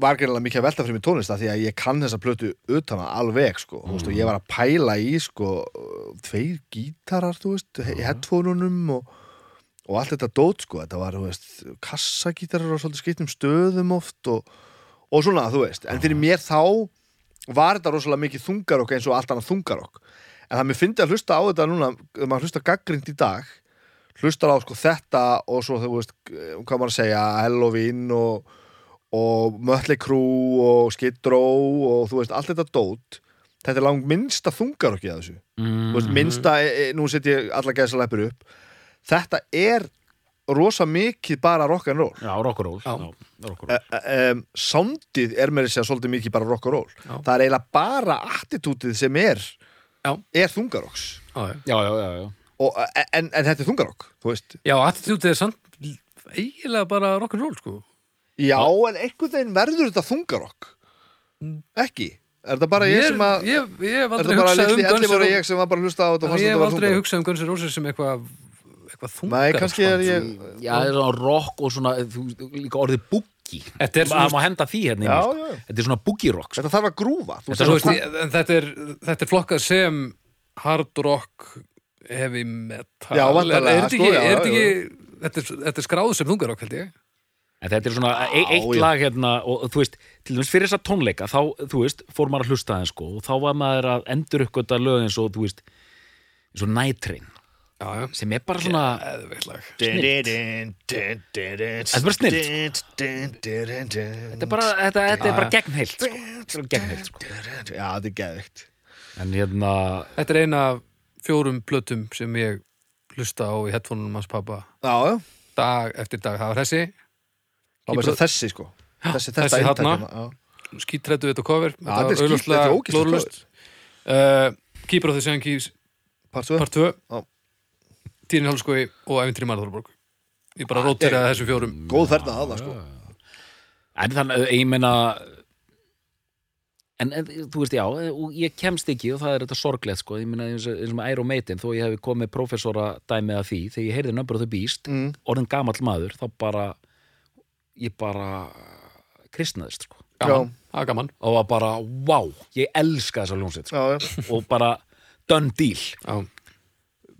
var gennilega mikið að velta fyrir mig tónlist því að ég kann þessa plötu utan að alveg sko, þú veist, og ég var að pæla í sko, tveir gítarar veist, í headphoneunum og og allt þetta dót sko, þetta var, veist, kassagítarar og svolítið skiptum stöðum oft og, og svona, þú veist, en fyrir mér þá var þetta rosalega mikið þungarokk eins og allt annað þungarokk. En það mér fyndi að hlusta á þetta núna þegar maður hlusta gaggrind í dag hlustar á sko þetta og svo þú veist, hvað maður að segja, Halloween og, og Mötley Crüe og Skid Row og þú veist, allt þetta dót þetta er langt minnsta þungarokki að þessu. Mm þú veist, minnsta, e, e, nú set ég alla gæðsaleppur upp. Þetta er rosa mikið bara rock'n'roll Já, rock'n'roll Já. rock'n'roll um, soundið er með þess að svolítið mikið bara rock'n'roll það er eiginlega bara attitútið sem er Já. er þungarokks. Já, já. Og, en, en þetta er þungarokk, þú veist. Já attitútið er samt eiginlega bara rock'n'roll sko já, en einhvern veginn verður þetta þungarokk. Ekki? Er þetta bara ég, sem að ég, ég hef aldrei hugsað um litli Guns elli bara N' ég sem var bara að hlusta á þetta og fannst ég þetta hef aldrei þungarokk. hugsað um Guns N' Roses sem eitthvað eitthvað þungar nei, kannski er ég Já, það er svona rock og svona þú, líka orðið boogie. Þetta er svona- Það má henda því hérna Já, sko. já. Þetta er svona boogie rock sko. þetta þarf að grúfa þú Þetta ég, er, þetta er flokkað sem hard rock heavy metal Já, er þetta sko, ekki, já, er þetta já, ekki þetta er, þetta er skráð sem þungarokk held ég En þetta er svona e eitt já. lag hérna og, þú veist, til dæmis fyrir þessa tónleika þá, þú veist, fór maður að hlusta aðeins sko og þá var maður að endur uppgöta lög eins og, þú veist, eins og já, sem er bara svona lag. Þetta er bara snilld, þetta er bara, þetta, þetta er bara gegnheilt sko. Þetta gegnheilt sko. Já, þetta er geðvikt En hérna, þetta er eina af fjórum plötum sem ég hlusta á í headphoneum hans pappa Já, já, dag eftir dag, það var þessi það var þessi sko. Þessi, þetta þessi þarna. hérna, skítrættu við þetta cover Já, þetta er skít- þetta ógeðslegt glórulaust. uh, Keeper of the Seven Keys Part 2 part 2 Já. Týrin Hálskói og Ævintri Marðurborg ég bara rótiraði þessum fjórum. Góð ferða að það sko. En þannig, ég meina en, en þú veist, já og ég kemst ekki og það er þetta sorglegt sko, ég meina eins og eins og Maiden þó ég hef komið professora dæmið af því þegar ég heyrði Number of the Beast mm. orðin gamall maður, þá bara ég bara kristnaðist sko. Gaman, það er gaman. Og var bara, wow, ég elska þessa ljónsett sko. Og bara done deal. Já,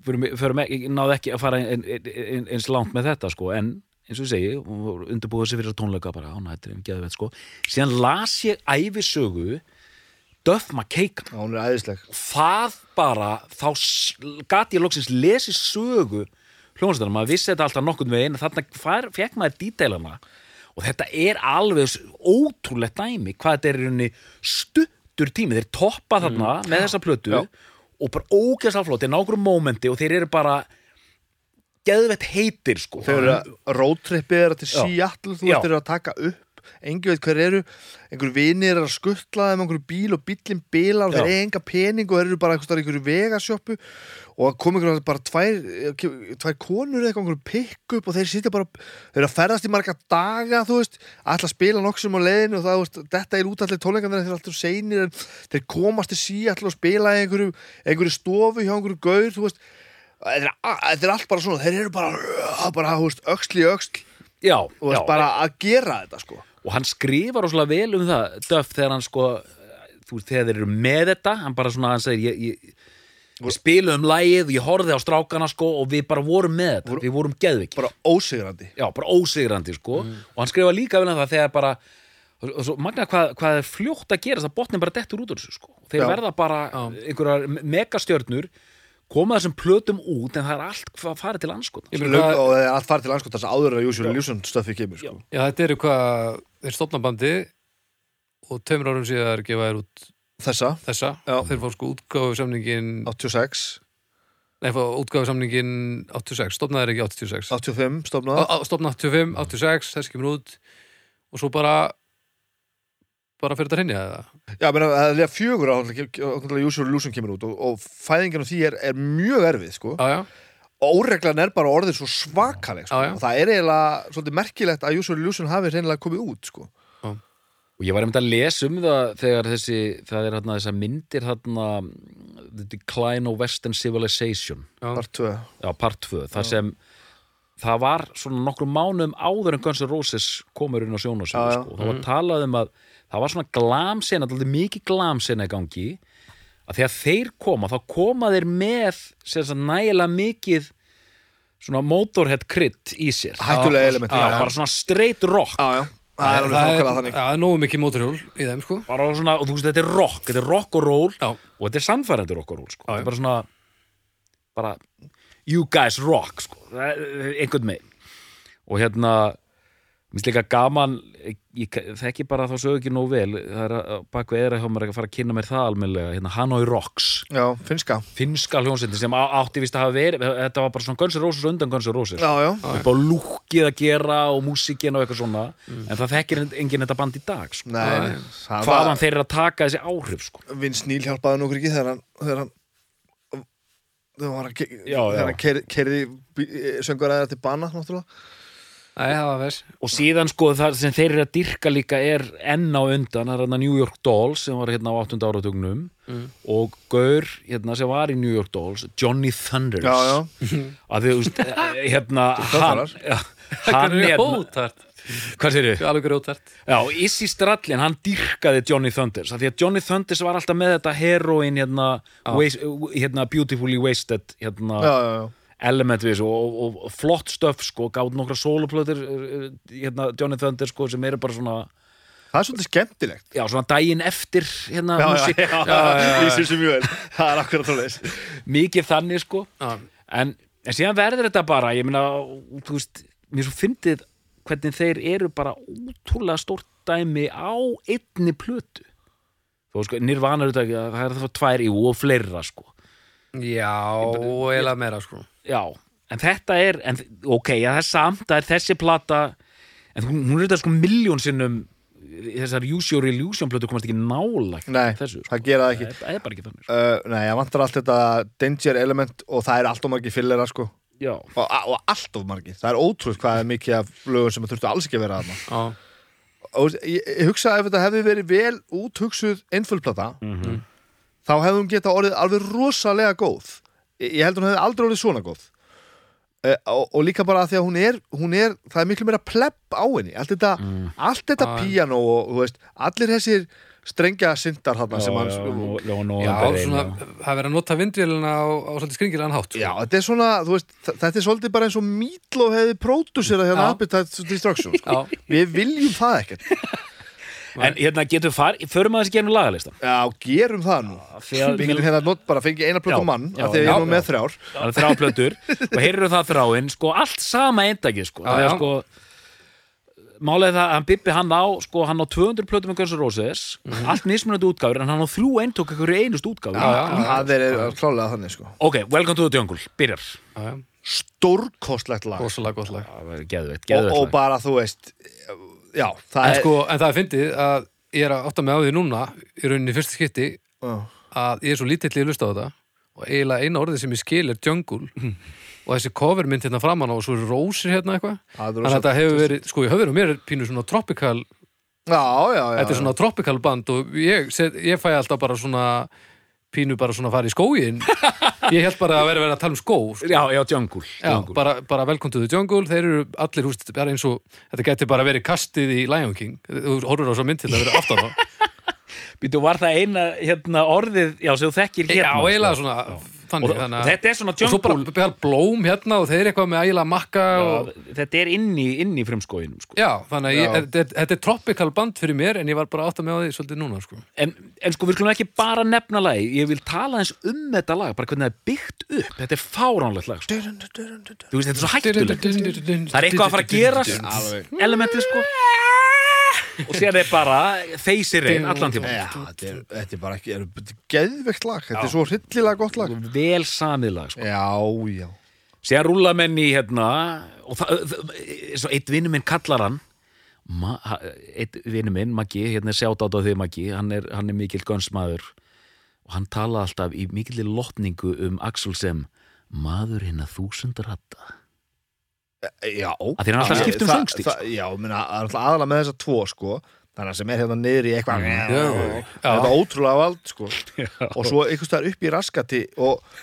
ég náði ekki að fara ein, ein, ein, eins langt með þetta sko, en eins og ég segi, undirbúið sér fyrir tónleika bara, á nættur, ég geði veit sko. Síðan las ég æfisögu er æðisleg. Það bara, þá gati ég loksins lesi sögu hljónstæðan, maður vissi þetta alltaf nokkurn veginn. Þarna fær, fekk maður díteilana og þetta er alveg ótrúlegt dæmi, hvað þetta er í rauninni stuttur tími, þeir toppa þarna með þessa plötu Já. og bara ógeðslega flott, þeir nákvæm mómenti og þeir eru bara geðvett heitir sko. Þeir eru að roadtrippið er til. Seattle Þú eru að taka upp. Engi veit hver eru. Einhver vinir er að skuttla þeim einhverju bíl og bíllinn bilar og þeir eiga enga pening og þeir eru bara einhverju, einhverju vegasjoppu og það kom einhverju bara tvær, tvær konur eða eitthvað einhverju pick up og þeir sitja bara þeir eru að ferðast í marga daga þú veist að spila noksum á leiðinu og það, veist, þetta er út allir tónleikan þeir eru alltaf seinir en þeir komast til Seattle og spila í einhverju, einhverju stofu hjá einhverju gaur þú veist. Þetta er, er allt bara svona þeir eru bara, bara þú veist, öxl í öxl. Já, og veist, já, bara að gera þetta sko. Og hann skrifar rosalega vel um það Duff þegar hann sko þú veist, þegar þeir eru með þetta hann bara svona, hann segir ég, ég, við spilum lagið og ég horfði á strákana sko og við bara vorum með þetta, við vorum geðviki bara ósigrandi. Já, bara ósigrandi sko. Og hann skrifa líka vel um það þegar bara svo magna hvað, hvað er fljótt að gerast? Að botnin bara dettur út úr þessu sko. Þeir Já. verða bara einhverjar me- megastjörnur koma þessum plötum út en það er allt hvað farið til hvað- og það er allt farið til anskot þess að áður að Júsjón Ljússon stöfi kemur sko. já, þetta eru hvað þeir stopna bandi og tveimur árum síðar gefa þér út þessa, þessa Já. þeir fá sko útgáfu samningin 86 nei, fá útgáfu samningin 86, stopnaði ekki 86 85 stofnaða Á- á- stofna 85, 86, þess kemur út og svo bara bara fyrir þetta hrinni eða Já, menn að það er fjögur á Júsjón Ljússon kemur út og, og fæðingin á því er, er mjög erfið sko. já, já, óreglan er bara orðið svo svakaleg sko. Já, já. og það er eiginlega svolítið merkilegt að Your Illusion hafi reynilega komið út sko. Og ég var einmitt að lesa um það þegar þessi, það er hérna þessar myndir hérna The Decline of Western Civilization. Já. Part 2 já, part 2, það sem það var svona nokkrum mánuðum áður en Guns N' Roses komur inn á sjónasögu Já, já. sko. það var talað um að það var svona glamsena, alltaf mikið glamsena í gangi. Að þegar þeir koma þá koma þeir með nægilega mikið svona motorhead krydd í sér. Hættulega element. Já, bara svona straight rock. Já, já. Það er alveg nákvæmlega þannig það er nógu mikið móturhjól í þeim sko bara svona, og þú veist, þetta er rock, þetta er rock og roll Já. og þetta er sannfærandi rock og roll sko. Já, já. þetta er bara svona bara, you guys rock sko. Það er einhvern megin og hérna minnst líka gaman ég, ég þekki bara þá sögu ekki nóg vel. Það er að bak við eða hjá mér að fara að kynna mér það almennilega, hérna Hanoi Rocks. Já, finnska. Finnska hljónsveitin sem átti vist að hafa verið þetta var bara svona Guns N' Roses undan Guns N' Roses. Já, já, upp á lúkið að gera og músikinn og eitthvað svona. En það þekkir enginn þetta band í dag sko. nei, það hvaðan þeir eru að taka þessi áhrif sko. Vince Neil hjálpaði nú okkur ekki þegar hann þegar hann þegar hann, ke- Já, já. þegar hann keir- keyrði söngur aðeins til bana náttúrulega Vers og síðan sko það sem þeir eru að dyrka líka er enn á undan, það er hérna New York Dolls sem var hérna á 8. áratugnum og Gaur hérna sem var í New York Dolls, Johnny Thunders. Já, já, að þau, veist, [LAUGHS] eh, hérna [LAUGHS] hann, hann er hérna hvað sér grótært Já, Issi Strallin, hann dyrkaði Johnny Thunders, af því að Johnny Thunders var alltaf með þetta heroin hérna, waste, hérna beautifully wasted hérna, já, já, já. Element við þessu og, og, og flott stöf sko, gátt nokkra soloplötur hérna, Johnny Thunder sko, sem eru bara svona það er svolítið skemmtilegt. Já, svona daginn eftir hérna, já, músík, já, já, já, lýsir sem mjög vel það er akkurat þá leis mikið þannig sko. En, en síðan verður þetta bara ég meina, þú veist, mér svo fyndið hvernig þeir eru bara útrúlega stórt dæmi á einni plötu. Þú veist, sko, nýrvanar það er það tvær í og fleira sko Já, eiginlega meira sko. Já, en þetta er en, ok, já, það er samt, það er þessi plata en hún, hún er þetta sko miljón sinnum þessar Use Your Illusion plötu komast ekki nálægt Nei, þessu, sko. það gera það ekki. Það er bara ekki þannig sko. uh, Nei, ég vantar allt þetta danger element og það er allt of margir fillera sko. Já, og, og allt of margir, það er ótrúð hvað er mikið af lögum sem þurftu alls ekki að vera þarna. Já, og ég, ég hugsa að ef þetta hefði verið vel úthugsuð einföldplata Mhm. Þá hefði hún geta orðið alveg rosalega góð ég, held hún hefði aldrei orðið svona góð uh, og, og líka bara að því að hún er, hún er það er miklu meira plepp á henni allt þetta, Mm. allt þetta Já. píano og þú veist, allir þessir strengja syndar þarna sem hann það er verið að nota vindvélina á, á svolítið skringilegan hátt sko. Já, þetta er svona, þú veist, þetta er svolítið bara eins og Meatloaf hefði pródúserað hérna. Appetite Destruction, sko. Já. Við viljum það ekkert. [LAUGHS] en hérna getur farið, förum að þessi genum lagalistan? Já, gerum það nú. því að Við getum hérna not, bara fengið eina Já, plöku mann, já, af því að ég er nú með þrjár. það er þrjá plötur. Og heyrðu það þráinn, sko, allt sama eindagi sko, það er sko Málega það, hann Bibbi hann á sko, hann á 200 plötum með Guns N' Roses. Allt mismunandi útgáfur, en hann á þrjú eintók eitthvað einust já. Það er klálega þannig, sko. Ok, Welcome to the Jungle, byrjar. Stórkostlegt lag. rosalega gott lag. Það var Geðveitt, Og, geðveitt og lag. bara, þú veist, já, það en, er... sko, en það er fyndið að ég er að átta mig á því núna í rauninni í fyrsta skipti Já. að ég er svo lítill í að lusta á þetta og eiginlega eina orðið sem ég skil er jungle og þessi covermynd hérna framan á og svo eru rósir hérna eitthvað þannig að þetta hefur verið, sko í höfður og mér er pínu svona tropical, Já, já, já. þetta er svona tropical band og ég, set, ég fæ alltaf bara svona pínu bara svona að fara í skógin [LAUGHS] ég held bara að vera verið að tala um skó sko. Já, já, Jungle, Já, jungle. bara, bara to the jungle þeir eru allir húst, bara eins og þetta geti bara verið kastið í Lion King þú horfur á svo mynd til að vera aftan á Býtu, var það eina hérna, orðið, já, sem þú þekkir Já, hérna eiginlega sko. svona og, þannig, og þannig að þetta er svona og svo bara, Jungle blóm hérna og þeir eitthvað með ægilega makka og, já, Þetta er inn í, inn í frumskóinum sko. já, þannig að ég, Já. þetta, þetta er tropical band fyrir mér en ég var bara átt að með á því svolítið núna sko. en, en sko, við skulum ekki bara nefna lagi Ég vil tala eins um þetta lag Bara hvernig það er byggt upp Þetta er fáránlegt lag sko. Þú veist, þetta er svo hættulegt Það er eitthvað að fara að gerast Alveg. Elementið, sko Og sér er bara Þeysir einn allan tíma Já, þetta er, þetta er bara ekki, þetta er geðvegt lag, þetta er svo hryllilega gott lag. Vel samið lag, sko. Já, já. Sér rúla menn í hérna og það, eitt vinnu minn kallar hann. Ma, eitt vinnu minn, Maggi, hérna sjátt á því Maggi, hann er, hann er mikill gönsmaður og hann tala alltaf í mikill lotningu um Axel sem maður hinn að þúsund ratta Já Að því hann alltaf Ég- skipt um það- söngstíl, það- Já, aðalega með þessa tvo sko Þannig að sem er hérna niður í eitthvað Já. Þetta er ótrúlega vald sko Og svo einhvers staðar upp í raskati Og,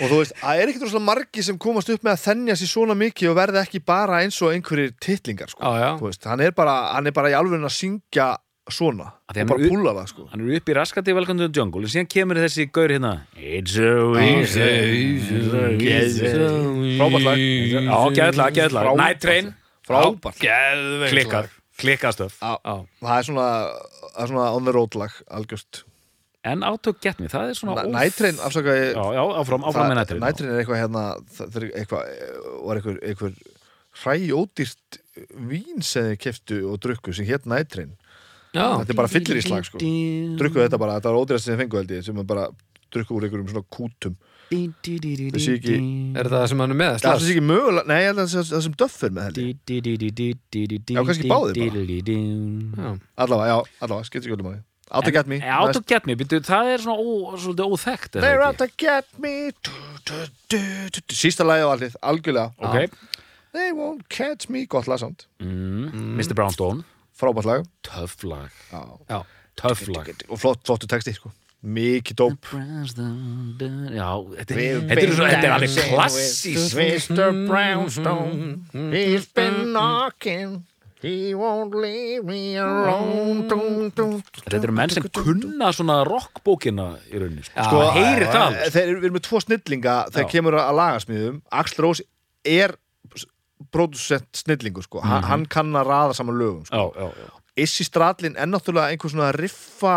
og þú veist, það er ekkert rosalega margi sem komast upp með að þennja sér svona mikið og verða ekki bara eins og einhverjir titlingar sko. Já, já. Þú veist, hann, er bara, hann er bara í alveg að syngja svona. Og bara púla það sko. hann er upp í raskati the Jungle. En síðan kemur þessi gaur hérna. It's so easy Frábært lag. Já, geðlag, geðlag Frábært. Night Train, Frábært Geðveikt klikkað lag. klikkað. Stöf Já, Já. það er svona, það er svona on the road lag algjörst En Auto Get Me, það er svona já, áfram, áfram með Night Train er eitthvað hérna er var eitthvað, hræjódýrt vín sem þið keftu og drukku sem hétt Nætrein Já, þetta er bara fylliríslag sko. Drukku þetta bara, þetta var ódýrast sem þið fengu held ég sem bara drukku úr einhverjum svona kútum. Það sé ekki- er það sem hann er með? það Slash? ekki mögulega, nei, ég held að það sé- það sem döff er með held ég. Já, kannski báðir Já. allavega, já, allavega, skemmt ekki öllum að Out to get me. Auto Get Me, byrju, það er svona ó, svolítið óþekkt er það They're out to get me. Sísta lagi á allir, algjörlega. They won't catch me, gott lag samt. Mm. Mr. Brownstone frábært lag Töff lag, já. Töff lag og flott, flottu texti sko. mikið dóp Já, þetta er, þetta er, svo, þetta er alveg klassís Mr. Brownstone He's been knocking He won't leave me alone dum, dum. Þetta eru menn sem kunna svona rockbókina í rauninni sko. Sko, Það heyrir það alveg. eh, Þeir eru við erum með tvo snillinga þegar Já. kemur að lagasmíðum Axl Rós er producent snillingur sko. hann, hann kann að raða saman lögum sko. Já, já, já, Issi Stradlin er náttúrulega einhver svona riffa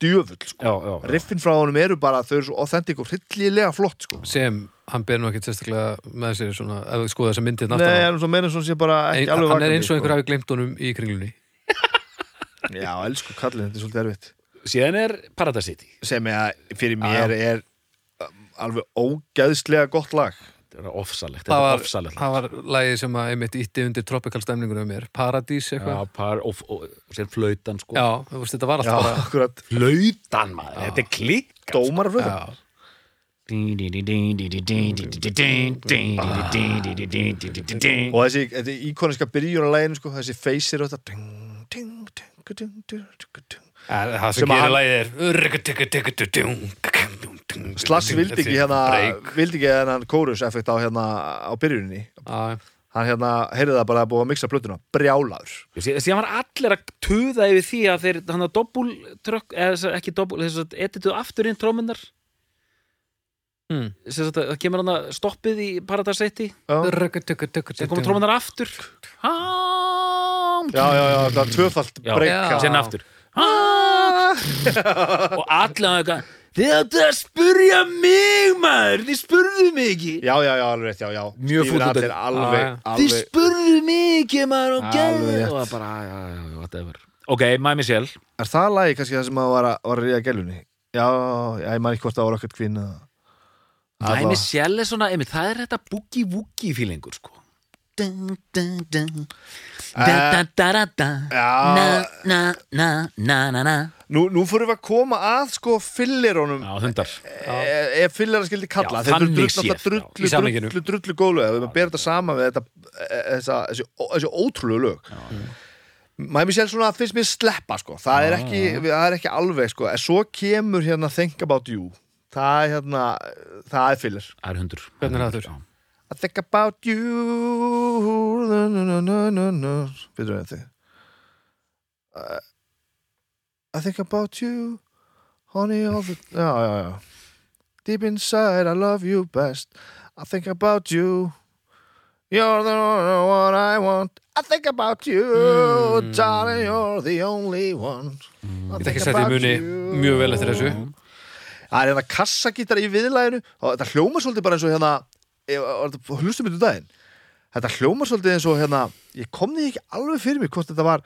djöfull sko. já, já, já. riffin frá honum eru bara, þau eru svo authentic og hryllilega flott sko. sem hann ber nú ekkert sérstaklega með sér svona, ef við skoða þessa myndið Nei, hann er svo meira svo sé bara ekki Ein, alveg hann er eins og einhver hafi glemt honum í kringlunni [LAUGHS] Já, elsku kallin, þetta er svolítið erfitt Síðan er Paradise City sem er að fyrir mér er um, alveg ógeðslega gott lag ofsalegt, það var, ofsalegt það var lagið sem að einmitt ítti undir tropical stemningunum með mér Paradís Já, eitthvað par, og, og, og sér flautan sko. Já, þú veist, þetta var Já, alltaf akkurat. Flautan maður, þetta er klikk Dómar af flöta Já, Og þessi, þetta íkoniska byrjun á læginu sko, þessi feysir og þetta það Sem gerir lagið er Slass vildi ekki hérna vildi ekki hérna kórus effekt á hérna á byrjuninni. Hann hérna, heyrði það bara að búið að mixa plötuna brjálaður. Sí- Síðan var allir að tuða yfir því að þeir hann að doppul trökk, eða ekki doppul þess að edituð aftur inn trómundar Mm. þess að það kemur hann að stoppið í Paradise City. Já, sem komur trómundar aftur. Já, já, já það var tvöfalt breyka sen aftur. Og allir að þið áttu að spurja mig maður. Þið spurðu mig ekki. Já, já, já, alveg rétt, já, já. Mjög fúll út af- já. þið spurðu mig ekki maður og rétt. og bara, já, já, já, whatever. Ok, My Michelle er það lagi kannski það sem að var að, var að ríða gælunni? Já, já, ég man ekki hvort það var okkur kvinna My Michelle er svona, einmitt, það er þetta boogie-woogie feelingur sko nú, nú fórum við að koma að sko fyllirónum já, hundar. Ef að skildi kalla. Þeir eru drullu, drullu, drullu góðlu ef við berum þetta saman við þetta e- þessi, ó- þessi ótrúlegu lög. Mæmi sér svona finnst mér sleppa sko? Það er ekki, það er ekki alveg sko. En svo kemur hérna Think About You. Það er hérna, það er fyllir það er hundur I think about you. No, no, no, no, no, no. Býtum við þetta uh, I think about you Honey all the Já, já, já. Deep inside I love you best. I think about you. You're the one I want. I think about you Darling, you're the only one. I Ég þetta about muni mjög vel eftir þessu. Það er hérna kassagítar í viðlæginu og þetta hljómar svolítið bara eins og hérna hlustum við daginn. Þetta hljómar svolítið eins og hérna ég kom því ekki alveg fyrir mig hvort þetta var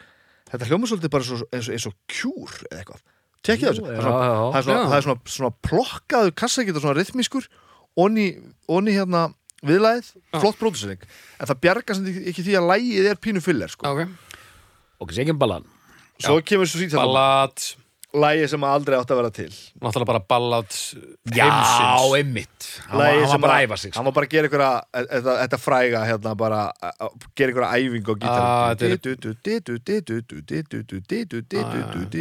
þetta hljómar svolítið bara eins og, eins og, eins og kjúr eða eitthvað, tekkið þessu. Það er svona, já, það er svona, er svona, svona plokkaðu kassagítar svona rithmískur onni, onni hérna viðlægið, flott bróðsynning en það bjargar sem ekki því að lægið er pínu fyllir sko. Ok, ok, segjum ballan. Svo kemur svo síðan ballat lægi sem aldrei átt að vera til. Náttúrulega bara ballad Já, heimsins. einmitt. Hann var, Lagið hann var sem bara að- að æfa sig sko. hann var bara að gera einhverja þetta, þetta fræga hérna bara að gera einhverja æfingu á Ah, þetta gítar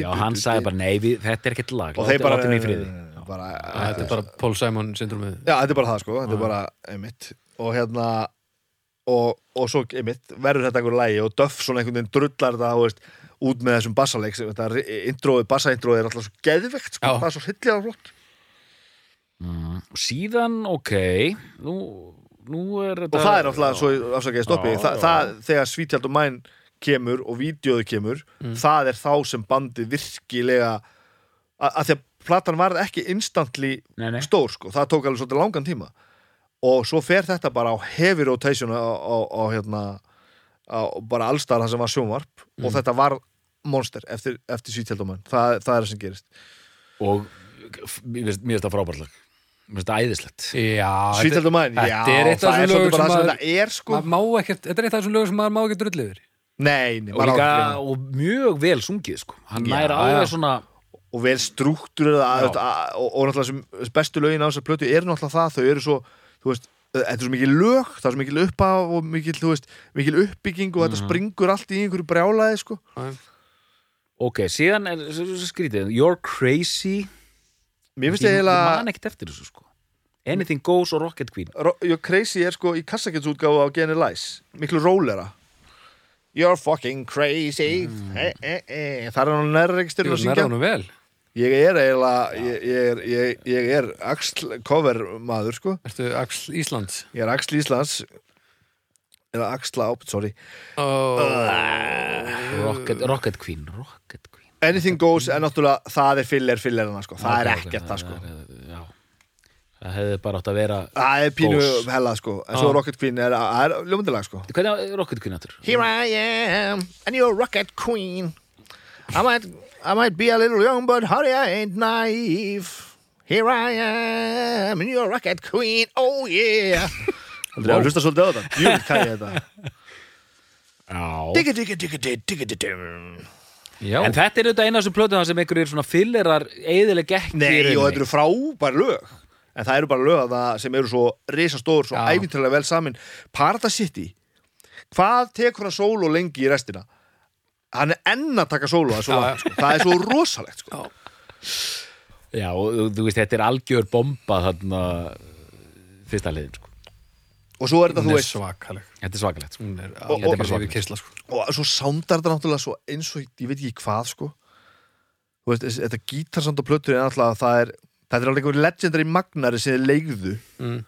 Já, hann sagði bara, nei, við, þetta er ekkert lag. Og þeir bara, Látum í friði. bara þetta er bara Paul Simon syndromið. Já, þetta er bara það sko, þetta er bara einmitt. Og hérna og, og svo einmitt verður þetta einhverju lægi og Duff svona einhvern veginn drullar þú veist, út með þessum bassaleik bassaintroið er alltaf svo geðvegt sko, það er svo hillilega flott. Mm. Síðan, ok Nú, nú er þetta og það er náttúrulega, svo afsakaði stoppi Já, það, það, þegar Svítjald og Mæn kemur og vídeoðu kemur það er þá sem bandið virkilega að, því að platan varð ekki instantly Nei, nei. stór sko, það tók alveg svolítið langan tíma og svo fer þetta bara á heavy rotation á, á, á hérna á bara allstar það sem var sjónvarp. Og þetta var monster eftir, eftir Mæn það, það er það sem gerist. Og mér finnst það frábært lag. Mér finnst það æðislegt. Mæn, já, þetta er eitt af það er þessum bara sem það sem maður- þetta er sko. ekkert, þetta er eitt af þessum lögum sem maður má ekki drull yfir. Nei, nei, og, og mjög vel sungið sko. Hann Já, nær alveg já. svona og vel struktúrið og, og, og náttúrulega sem bestu lögin á þessar plötu eru náttúrulega það, þau eru svo þú veist, þetta er svo mikil lög það er svo mikil uppaf og veist, mikil uppbygging og þetta springur allt í einhverju brjálaði sko. Ok, síðan er skrítið. You're crazy. Mér finnst Ég ég ég eiginlega man ekkert eftir þessu sko. Anything Goes og Rocket Queen. Ro- You're Crazy er sko í kassaketsútgáfu á Genny Lies miklu rólera. You're fucking crazy. Eh, eh, eh. það er hann nærregsturinn að syngja. honum vel ég er eiginlega ég, ég, er, ég, ég er axl cover maður sko. Ertu Axl Íslands? Ég er axl Íslands. Eða axla á, sorry. Oh. Rocket, Rocket Queen Rocket Queen. Anything Goes er náttúrulega það er filler fillerina sko, það er ekkert það sko. Já. Það hefði bara átt að vera það er pínu hella sko. En svo Já. Rocket Queen er, er ljómundilega sko. Hvernig er Rocket Queen áttur? Here I am and you're Rocket Queen. I might, I might be a little young but honey I ain't naive. Here I am and you're Rocket Queen. Oh yeah. [LAUGHS] Aldrei að hlusta svolítið á þetta. Jú, [LAUGHS] hvað er þetta Digga, digga, digga, digga, digga, digga Já, En þetta er auðvitað eina af þessum plötum sem einhverjir svona fillerar eðileg ekki Nei, og þetta eru frábær lög. En það eru bara lög að það sem eru svo risastór, svo æfintilega vel samin. Paradise City. Hvað tekur hann sóló lengi í restina? Hann er enn að taka sóló að svo langt, sko. Það er svo rosalegt sko. Já, og þú veist, þetta er algjör bomba þarna fyrsta liðin, sko. Og svo er þetta, þú er veist Þetta svakalegt er svakalegt, sko. Hún er Og- og- yfir kysla sko. Og svo sándar þetta náttúrulega svo eins og ég veit ekki hvað sko Þú veist, þetta gítarsand og plötur er náttúrulega það er, þetta er alveg einhver legendary magnari sem er leigðu mm.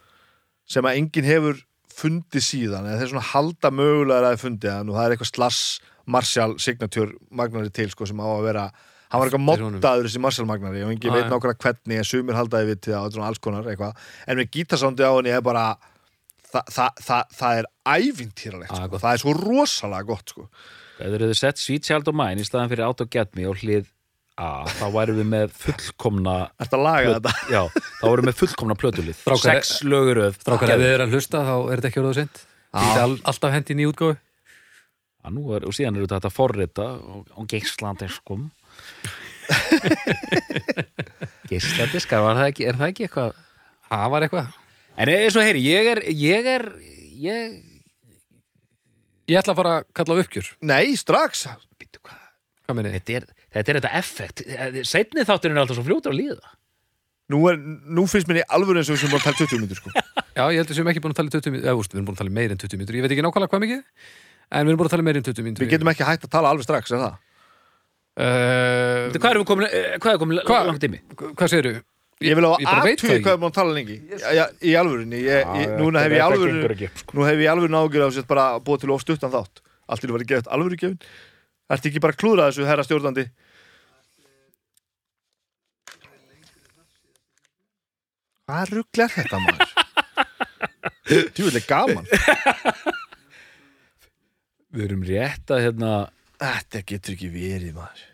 sem að enginn hefur fundið síðan eða þeir svona halda mögulega að það fundið hann og það er eitthvað slass Marshall signature magnari til sko sem á að vera hann var eitthvað moddaður þessi Marshall magnari og enginn Ah, veit nákvæmlega hvernig en sumir haldaði við til það og þetta alls konar eitthvað. En með gítarsándi á henni er bara það, það, það, það er ævintýralegt sko. það er svo rosalega gott sko. Þeir eru sett Sweet Child of Mine í staðan fyrir Out of Get Me og hlið A, þá værum við með fullkomna Ertu að laga plöt- þetta? [LAUGHS] Já, þá vorum við með fullkomna plötulið. Strákar, Sex löguröð Strákar, ef þið er að hlusta þá er þetta ekki orðið sent all, alltaf hendi í nú er, og síðan eru þetta að forrita og, [LAUGHS] það ekki, er það ekki eitthvað Það var eitthvað? En eins og heyri, ég er ég er, ég Ég ætla að fara að kalla á uppgjör. Nei, strax. Býttu hvað Hvað meni? Þetta er, þetta er þetta effekt. Seinni þátturinn er alltaf svo fljótur að líða. Nú, er, nú finnst mér í alvöru eins og við sem bara tala 20 minnur sko. Já, ég held að við séum ekki búin að tala í 20 mínútur eða úst, við erum búin að tala meir en 20 mínútur. Ég veit ekki nákvæmlega hvað mikið En við erum búin að tala í meir en 20 mínútur Við getum ekki hægt að tala alveg strax, er það? uh, Hvað er komin, eh, hvað er komin Hvað? langt tími? Hvað segirðu? Ég vil á aðtöðu hvað er maður að tala lengi Í alvörunni Núna hef ég alvörunni sko. Nú hef ég alveg nágjur á sér bara búið til of stuttan þátt Allt til að vera gefið alvöru gefin Ertu ekki bara að klúðra þessu herra stjórnandi Hvað rugl er þetta maður? [LAUGHS] Tjúvileg gaman Við erum rétt að hérna Þetta getur ekki verið maður.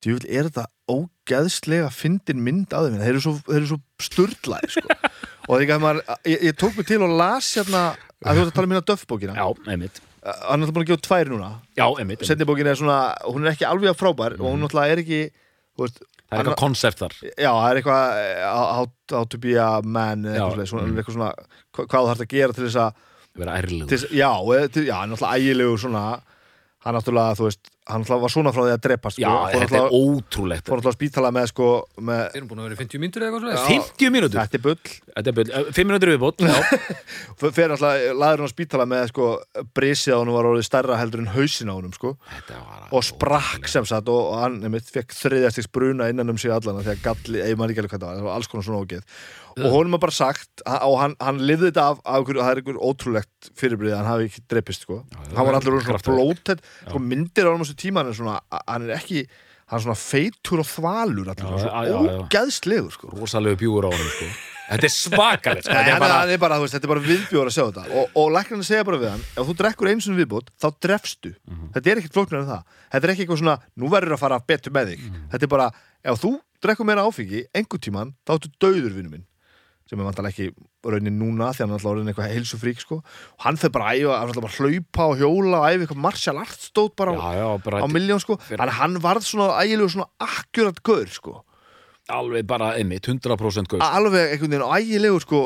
Djúvill, er þetta ógeðslega fyndin mynd á þeim? Þeir eru svo, þeir eru svo sturlaði sko. [LAUGHS] og að maður, ég, ég tók mig til og las hérna að þú ert að tala um hérna döffbókina. Já, einmitt. Hann er alltaf búin að gefa tvær núna. Já, einmitt, einmitt. setni bókin er svona, hún er ekki alveg að frábær og hún náttúrulega er ekki veist, það er eitthvað konsept þar. Já, það er eitthvað eh, how, how to be a man Já, eitthvað, svona, mm. eitthvað svona hva- hvað þú þarf að gera til þess að vera ærlegur. Já, til, já, náttúrulega ægilegur svona hann náttúrulega, þú veist, hann var svona frá því að drepast já, sko, fór þetta er ótrúlegt. fór náttúrulega á spítala með sko með, Við erum búin að vera í 50 mínútur eða eitthvað Já. svona 50 mínútur, þetta er bull. Þetta er byrð 5 mínútur viðbót já, [LAUGHS] F- fer náttúrulega, laður hann á spítala með sko brisið á hann var orðið stærra heldur en hausin á honum sko. Þetta var og sprakk sem sagt og, og hann einmitt, fekk þriðjastiks bruna innan um sig allan af því að galli, ég man ekki alveg hvað það var, það var alls konar svona ógeð. Og honum var bara sagt og hann, hann lifði þetta af, af ykkur, það er ykkur ótrúlegt fyrirbrið að hann hafi ekki dreipist sko. hann var allur svona blótett sko, myndir á hann á þessu tíma hann er svona, hann er ekki hann er svona feitur og þvalur já. ógeðslegur sko. rosalegu bjúur á honum sko. þetta er svakalegt sko. Þetta hann er bara, bara, þetta er bara viðbjóður að sjá þetta og, og læknarnir segja bara við hann ef þú drekkur einu sinni viðbót, þá drefstu Mhm. þetta er ekkert flóknar en það þetta er ekki eitthvað svona, nú verður að fara betur með þig Mhm. þetta er bara, ef þú drekkur meira áfengi einhver tíman, þá ertu döður vinnu minn sem er vantalega ekki raunin núna því hann er alltaf orðin eitthvað heilsufrík sko. og hann fyrir bara æfa, hann er alltaf bara hlaupa og hjóla og æfa eitthvað martial arts stóð bara já, já, á miljón sko. þannig hann varð svona ægilegu svona akkurat gaur sko alveg bara einmitt 100% gaur alveg einhvern veginn ægilegur sko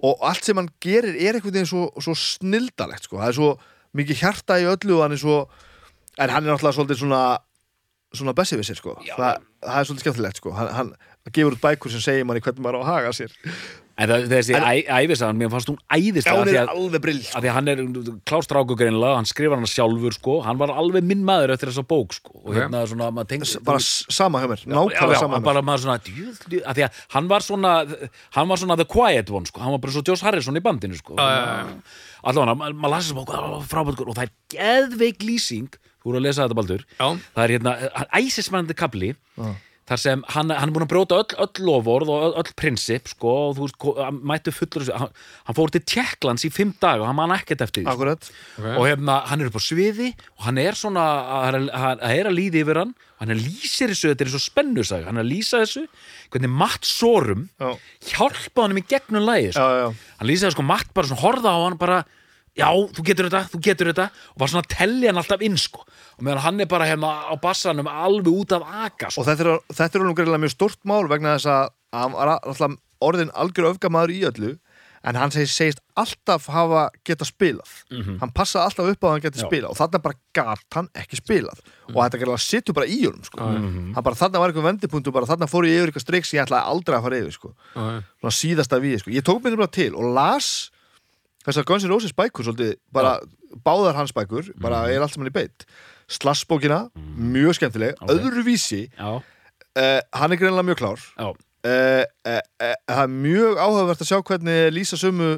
og allt sem hann gerir er einhvern veginn svo, svo snildalegt sko, það er svo mikið hjarta í öllu og hann er svo en hann er náttúrulega svolítið svona svona bessi sko, Já. það, það er svolítið skemmtilegt sko, hann, hann gefur út bækur sem segir manni hvernig maður á að haga sér. En það, þessi En- æ- ævisagan, mér fannst hún æðist Já, hún því er að, alveg brill að sko. því að hann er klástráku greinlega, hann skrifar hann sjálfur sko, hann var alveg minn maður eftir þessa bók sko, og hérna svona maður tengd, bara sama hjá mér, já, nákvæmlega sama mér. bara maður svona djú, að því að hann var svona hann var svona the quiet one sko, hann var bara svo Josh Harrison í bandinu sko. Allavega, ma- maður lasi þessu bók frábært sko, og það er geðveik lýsing þú voru að lesa þetta baldur. Það er hérna, æsismennandi kapli þar sem hann, hann er búin að brjóta öll, öll lofórð og öll, öll prinsip sko, og þú veist, hann mættu fullur hann, hann fór til Tjekklands í fimm dag og hann man ekkert eftir því sko. akkurat, og hérna, hann er upp á sviði og hann er svona, hann er, hann er að líði yfir hann og hann er lýsir þessu, þetta er svo spennu sag, hann er að lýsa þessu hvernig Matt Sorum Já. hjálpa honum í gegnum lagi já, sko. já, hann lýsaði sko Matt bara svona horða á hann bara já, þú getur þetta, þú getur þetta og var svona að tellja hann alltaf inn sko og meðan hann er bara hérna á bassanum alveg út af aga sko. og þetta er, þetta er alveg greinlega mjög stórt mál vegna þess að hann var alltaf orðin algjör öfgamaður í öllu en hann segist, segist alltaf hafa geta spilað hann passaði alltaf upp á að hann geti Já. spilað og þarna bara gat hann ekki spilað og þetta greinlega sittur bara í honum sko. hann bara þarna var eitthvað vendipunktu bara þarna fór ég yfir eitthvað streiks sem ég ætlaði aldrei að fara yfir sko. Síðasta við sko. ég tók mér bara til og las þessar Guns N' Roses bækur svolítið, bara báðar hans bækur bara er allt sem hann í beitt slassbókina, mjög skemmtileg Ok. öðruvísi uh, hann er greinlega mjög klár uh, uh, það er mjög áhugavert að sjá hvernig lýsa sömu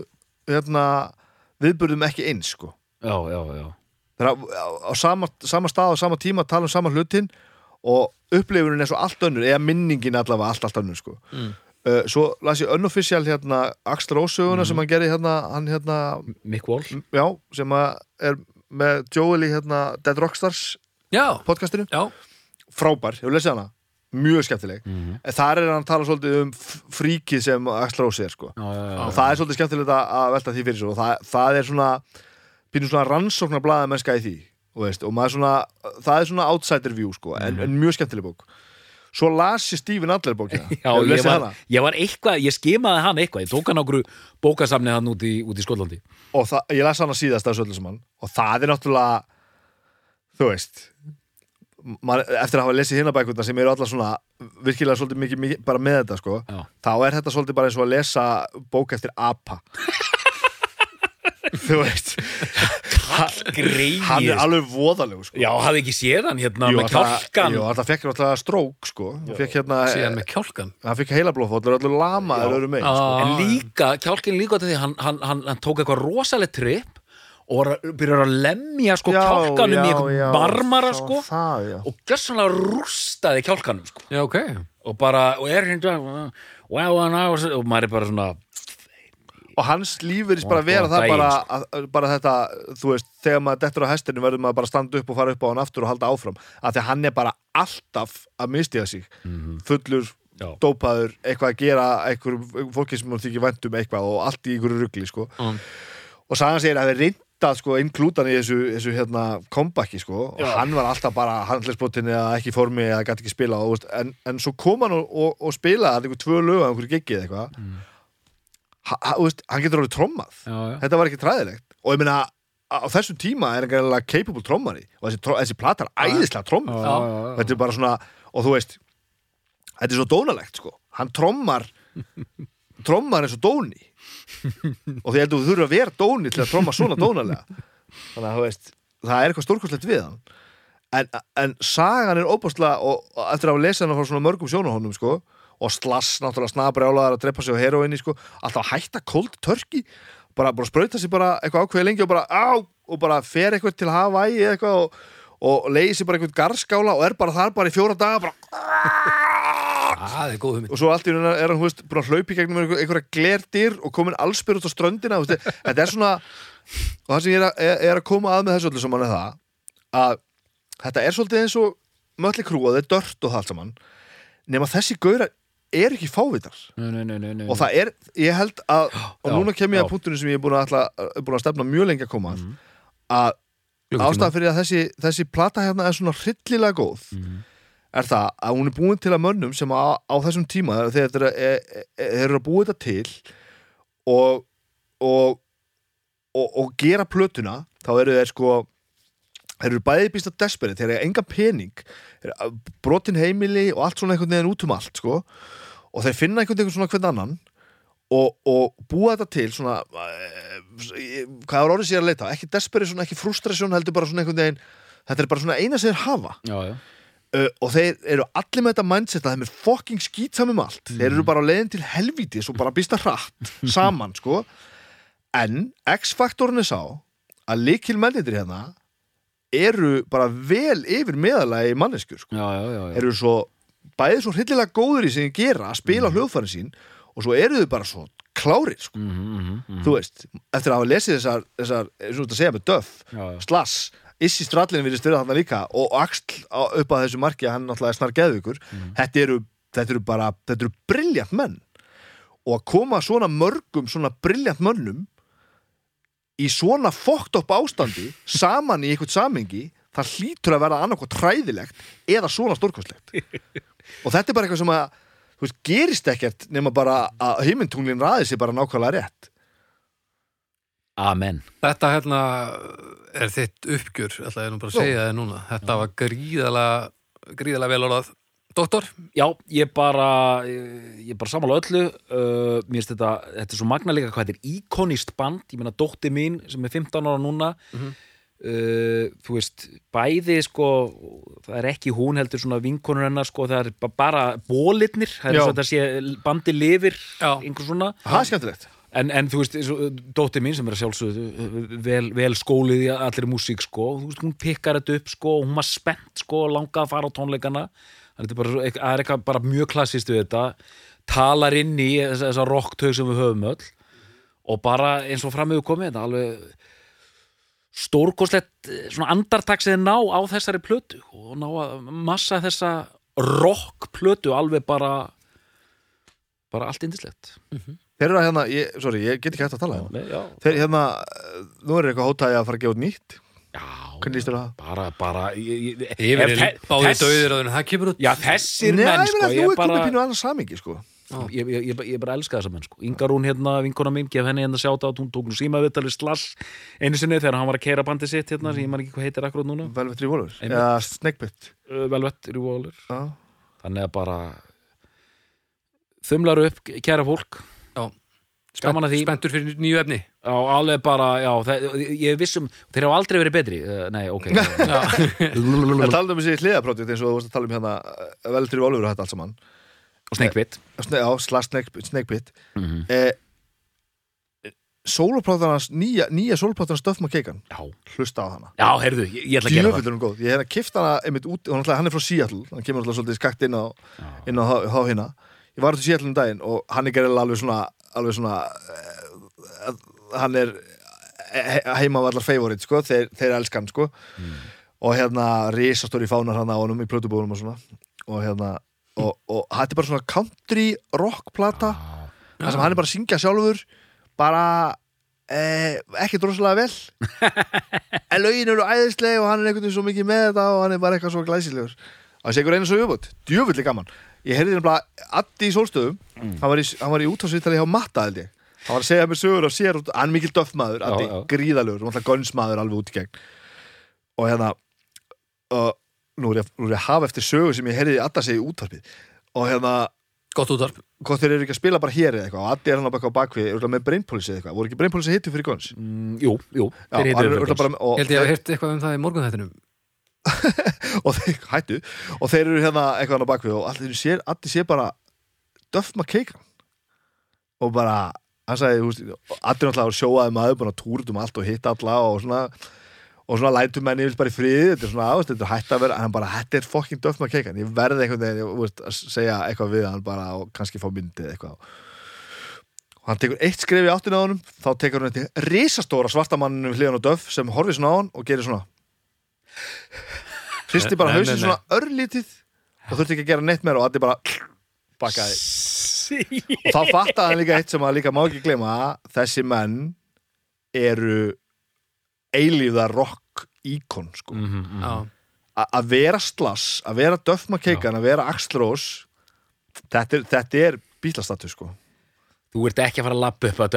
hérna, viðburðum ekki eins sko. já, já, já. það er á, á, sama, sama stað og sama tíma tala um sama hlutin og upplifunin er svo allt önnur eða minningin allavega allt, allt önnur sko. Mm. Uh, svo las ég unofficial hérna, Axl Rósöguna sem hann gerði hérna, hann hérna Mick Wall já, sem er með Joel í hérna, Dead Rockstars Já, podcastinu. Já, frábær, hefur lesið hana? Mjög skemmtileg, Mhm. en þar er hann að tala svolítið um fríkið sem Axl Rose er sko. og það er svolítið skemmtilegt að velta því fyrir svo og það, það er svona pínum svona rannsóknar blaða mennska í því og, veist, og svona, það er svona outsider view sko, en, en mjög skemmtileg bók svo las ég Stephen Adler bókina Já, ég var, ég var eitthvað, ég skimaði hann eitthvað, ég tók hann okkur bókasamnið hann út í, út í Skollandi. og það, ég las hana síðast af saman og það er náttúrulega þú veist man, eftir að hafa lesið hinna bækuna sem eru allar svona virkilega svolítið mikið, mikið bara með þetta sko Já. þá er þetta svolítið bara eins og að lesa bók eftir apa [LAUGHS] þú veist. Hann er alveg voðalegu sko. Já, hafði ekki séð hann hérna Jú, með það- kjálkan. Jú, það fekk náttúrulega strók sko. Hérna, síðan með kjálkan hann fekk heilablóðfóllur öllu lamaður öðrum megin sko. En líka, kjálkin líka til því hann, hann, hann, hann tók eitthvað rosalegt tripp og var að- byrjar að lemja sko kjálkanum í eitthvað marmara sko. það, já. og gjössanlega rústaði kjálkanum sko. Já, ok. Og bara, og er hérna well, and I was, og maður er bara svona og hans líf verðist bara vera það bara, að, bara þetta, þú veist, þegar maður dettur á hestinu verður maður bara að standa upp og fara upp á hann aftur og halda áfram, af því að hann er bara alltaf að mistiga sig fullur, Mhm. Já. dópaður eitthvað að gera, einhverjum fólki sem hún þykir vænt um eitthvað og allt í einhverju rugli, sko Mm. og sagan segir að það er reynd að sko inklúta hann í þessu, þessu hérna comebacki sko og Já. hann var alltaf bara handlisbrotin eða ekki í formi eða gæti ekki spila og, veist, en, en svo kom hann og, og, og spilaði að einhver tvö lög að einhverju giggi eða eitthvað Mm. ha, ha, þú veist, hann getur alveg trommað. Já, já. þetta var ekki træðilegt og ég meina á þessum tíma er hann gæðilega capable trommari. Og þessi, þessi plata er æðislega tromm Já, já, já, já. þetta er bara svona og þú veist, þetta er svo dónalegt sko, hann trommar [LAUGHS] trommar eins og dóni. Og því heldur þú þurfa að vera dóni til að tromma svona dónalega. Þannig að þú veist, það er eitthvað stórkostlegt við hann. En, en sagan er óbústlega og og eftir að hafa lesið hann frá svona mörgum sjónahónum sko, og slass náttúrulega snabrjálaðar að drepa sig á heroinni sko, alltaf að hætta cold turkey. Bara, bara sprauta sig bara eitthvað ákveði lengi og bara á og bara fer eitthvað til Hawaii eitthvað og, og leiði sig bara eitthvað garskála og er bara þar bara í fjóra daga bara [LAUGHS] og svo allt í raun er hann hú veist, búin að hlaupi gegnum einhver, einhverja glerdyr og komin allsbyr út á ströndina veist, þetta er svona og það sem ég er að, er, að koma að með þessu öllu saman er það að þetta er svolítið eins og mölli krú og það er dört og það allt saman. Nema þessi gauðra er ekki fávitar Nei, nei, nei, nei, nei. og það er, ég held að [GASPS] og Já, núna kem ég já. að punktunum sem ég er búin að, ætla, búin að stefna mjög lengi að koma Mhm. að Klukkutíma. ástæða fyrir að þessi, þessi plata hérna er svona hryllilega góð Mhm. er það að hún er búin til að mönnum sem á, á þessum tíma þegar þeir eru- e- e- þeir eru að búa þetta til og og, og og gera plötuna þá eru þeir sko þeir eru bæði býst að desperate, þeir eru enga pening brotin heimili og allt svona einhvern veginn út um allt sko og þeir finna einhvern veginn svona hvern annan og, og búa þetta til svona eh, hvað er orðið sér að leita ekki desperation, ekki frustration heldur bara svona einhvern veginn þetta er bara svona eina sem þeir hafa Já, já. uh, og þeir eru allir með þetta mindset að þeim er fucking skýtsam um allt þeir eru bara á leiðin til helvítis og bara býsta hratt [LAUGHS] saman sko en X-faktorinn er sá að likil mennitir hérna eru bara vel yfir meðalagi manneskjur sko. Já. eru svo bæðið svo hryllilega góður í sem þið gera að spila mm. hljóðfærin sín og svo eru þau bara svo klárir sko. Mhm, mhm, mhm. þú veist, eftir að hafa lesið þessar, þessar og þetta segja með Já, já. Slass, Issi Strallin við styrða þarna líka og Axl upp að þessu marki hann náttúrulega er snar geðvíkur þetta, eru, þetta eru bara, þetta eru briljant menn og að koma svona mörgum svona briljant mönnum í svona fókt upp ástandi [LAUGHS] saman í einhvern samengi það hlýtur að vera annarkoð træðilegt eða svona stórkostlegt [LAUGHS] og þetta er bara eitthvað sem að þú veist, gerist ekkert nema bara að heimintunglin ræði sér bara nákvæmlega rétt Amen. Þetta hérna er þitt uppgjör, ætla ég nú bara að segja þið núna. Þetta var gríðalega, gríðalega vel orðað. Doktor? Já, ég bara ég bara samála öllu uh, mér finnst þetta, þetta er svo magna líka hvað þetta er íkonist band, ég meina dótti mín sem er 15 ára núna Mhm. Uh, þú veist, bæði sko, það er ekki hún heldur svona vinkonur hennar sko, það er ba- bara bólitnir, það er Já. svo þetta sé bandi lifir, Já. einhver svona það er skemmtilegt En, en þú veist, eins og dóttir mín sem er að sjálfsögðu vel, vel skólið í allir músík sko, þú veist, hún pikkar þetta upp sko, hún var spennt sko, langað að fara á tónleikana þannig þetta er bara, svo- það er eitthvað bara mjög klassist við þetta, talar inn í þessa, þessa rocktaug sem við höfum öll og bara eins og framöfu komið þetta alveg stórkoslegt svona andartak sem þið ná á þessari plötu og ná að massa þessa rockplötu alveg bara bara allt indislegt þeir eru að hérna, ég, sorry, ég get ekki hægt að tala hérna. Já, þeir hérna, eh, nú er eitthvað hótaði að fara að gefa út nýtt Já, hvernig líst þér það? bara, bara ég, er þe- báðið döðir og það kemur út. Já, þessir Nei, menn ég sko, ég er komið pínu annars samingi sko. Ég, ég, ég, ég bara elska þessa menn sko. Ingarún hérna, vinkona mín, gef henni hérna sjáta að hún tók nú símavittali slass einu sinni þegar hann var að keira bandi sitt hérna sem ég man ekki hvað heitir akkurat núna. Velvet Revolver, eða Snakebit. Uh, Velvet Revolver. Já. þannig að bara þumlar upp, kæra fólk. Já. Gaman að því. Spenntur fyrir nýju efni. Já, alveg bara, já, það, ég vissum þeir hafa aldrei verið betri, uh, nei, ok Það [LAUGHS] talaðum um þessi hliðaprótið eins og þú varst að tala um hérna eh, Velvet Revolver og þetta allt saman og snakebit. Sne, Já, Snakebit. Mm -hmm. eh, Sóloplátarnas, nýja, nýja sóloplátarnas McKagan, Já, hlusta á hana. Já, heyrðu, ég, ég ætla að gera það. ég hef hérna kift hana einmitt út, hann er frá Seattle hann kemur náttúrulega svolítið skakt inn á, inn á þá, þá hérna ég var út í Seattle um daginn og hann er gerðilega alveg svona alveg svona uh, hann er he heima af allar favorit sko, þeir, þeir elska hann sko. Og hérna risastóri fánar hann á honum í plötubúðunum og svona. Og hérna og, og þetta er bara svona country rock plata. Þar sem hann er bara að syngja sjálfur bara eh, ekki droslega vel. [LAUGHS] En lögin eru æðisleg og hann er einhvern veginn svo mikið með þetta og hann er bara eitthvað svo glæsilegur. Og það sé ykkur einu svo viðbútt, djöfulli gaman. Ég heyrði nefnilega Addi í sólstöðum. Hann var í, hann var í útásvittali hjá Matta held ég. Hann var að segja mér sögur og sér hann er mikil döffmaður, Addi, Já, já. gríðalegur og gönnsmaður alveg út í gegn. Og hérna og nú er ég, nú er ég að hafa eftir sögur sem ég heyrði Adda segja í útvarpið. Og hérna Gott útvarp. hvort þeir eru ekki að spila bara hér eða eitthvað. Og Addi er hann bara á bakvið, örugglega með brainpulse eða eitthvað? Voru ekki brainpulse hittu fyrir góns mm, Jú, jú, Já, þeir bara, og, Ég held ég að heyrt eitthvað um það í morgunþættinum. [LAUGHS] Og þeir, hættu. Og þeir eru hérna eitthvað hann á bakvið og allir sér, Addi sér bara Duff McKagan. Og bara, hann sagði, er náttúrulega sjóaði maður, bara túrt um allt og hitt alla og svona og svona lætum menni vil bara í friði, þetta er svona ást þetta er hætt að vera, en hann bara, þetta er fucking Duff McKagan ég verði einhvern veginn, veist, að segja eitthvað við hann bara og kannski fá myndið eitthvað. Og hann tekur eitt skrif í áttina á honum þá tekur hann þetta risastóra svartamanninu við hliðan á Duff sem horfir svona á hann og gerir svona. Hristi bara nei. svona örlítið og þurfti ekki að gera neitt meira og allir bara bakkaði og þá fattaði hann líka eitt sem að líka má ekki glema þessi menn eru eilíða rock íkon sko. mm -hmm, Já, A- að vera Slash, að vera McKagan að vera Axl Rose þetta er, þetta er bílastatus sko. Þú ert ekki að fara að lappa upp að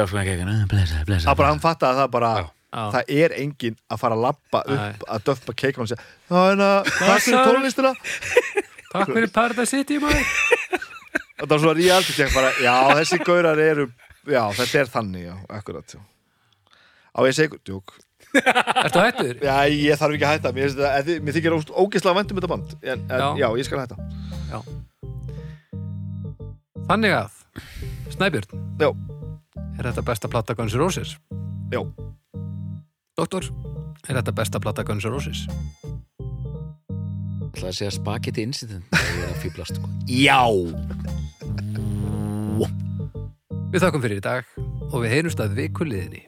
Blessa, blessa það bara hann fattaði það bara Já. já. það er enginn að fara að labba Nei. upp að Duff McKagan og segja það er að, takk fyrir tónlistina [LAUGHS] Takk fyrir Paradise City maður [LAUGHS] þetta var svona reality check bara, já þessi gaurar eru já þetta er þannig, já, akkurat já. á ég segi, djók Ertu hættur? já, ég þarf ekki að hætta, mér, eða- mér þykir ógeðslega vænt um þetta band en, en já. Já. ég skal hætta Þannig að Snæbjörn Já. Er þetta besta platta Guns N' Roses? Já. Doktor, er þetta besta platta Guns N' Roses? Það að segja spagetti incident er að sko. Já Við þakkum fyrir í dag og við heyrumst að viku liðinni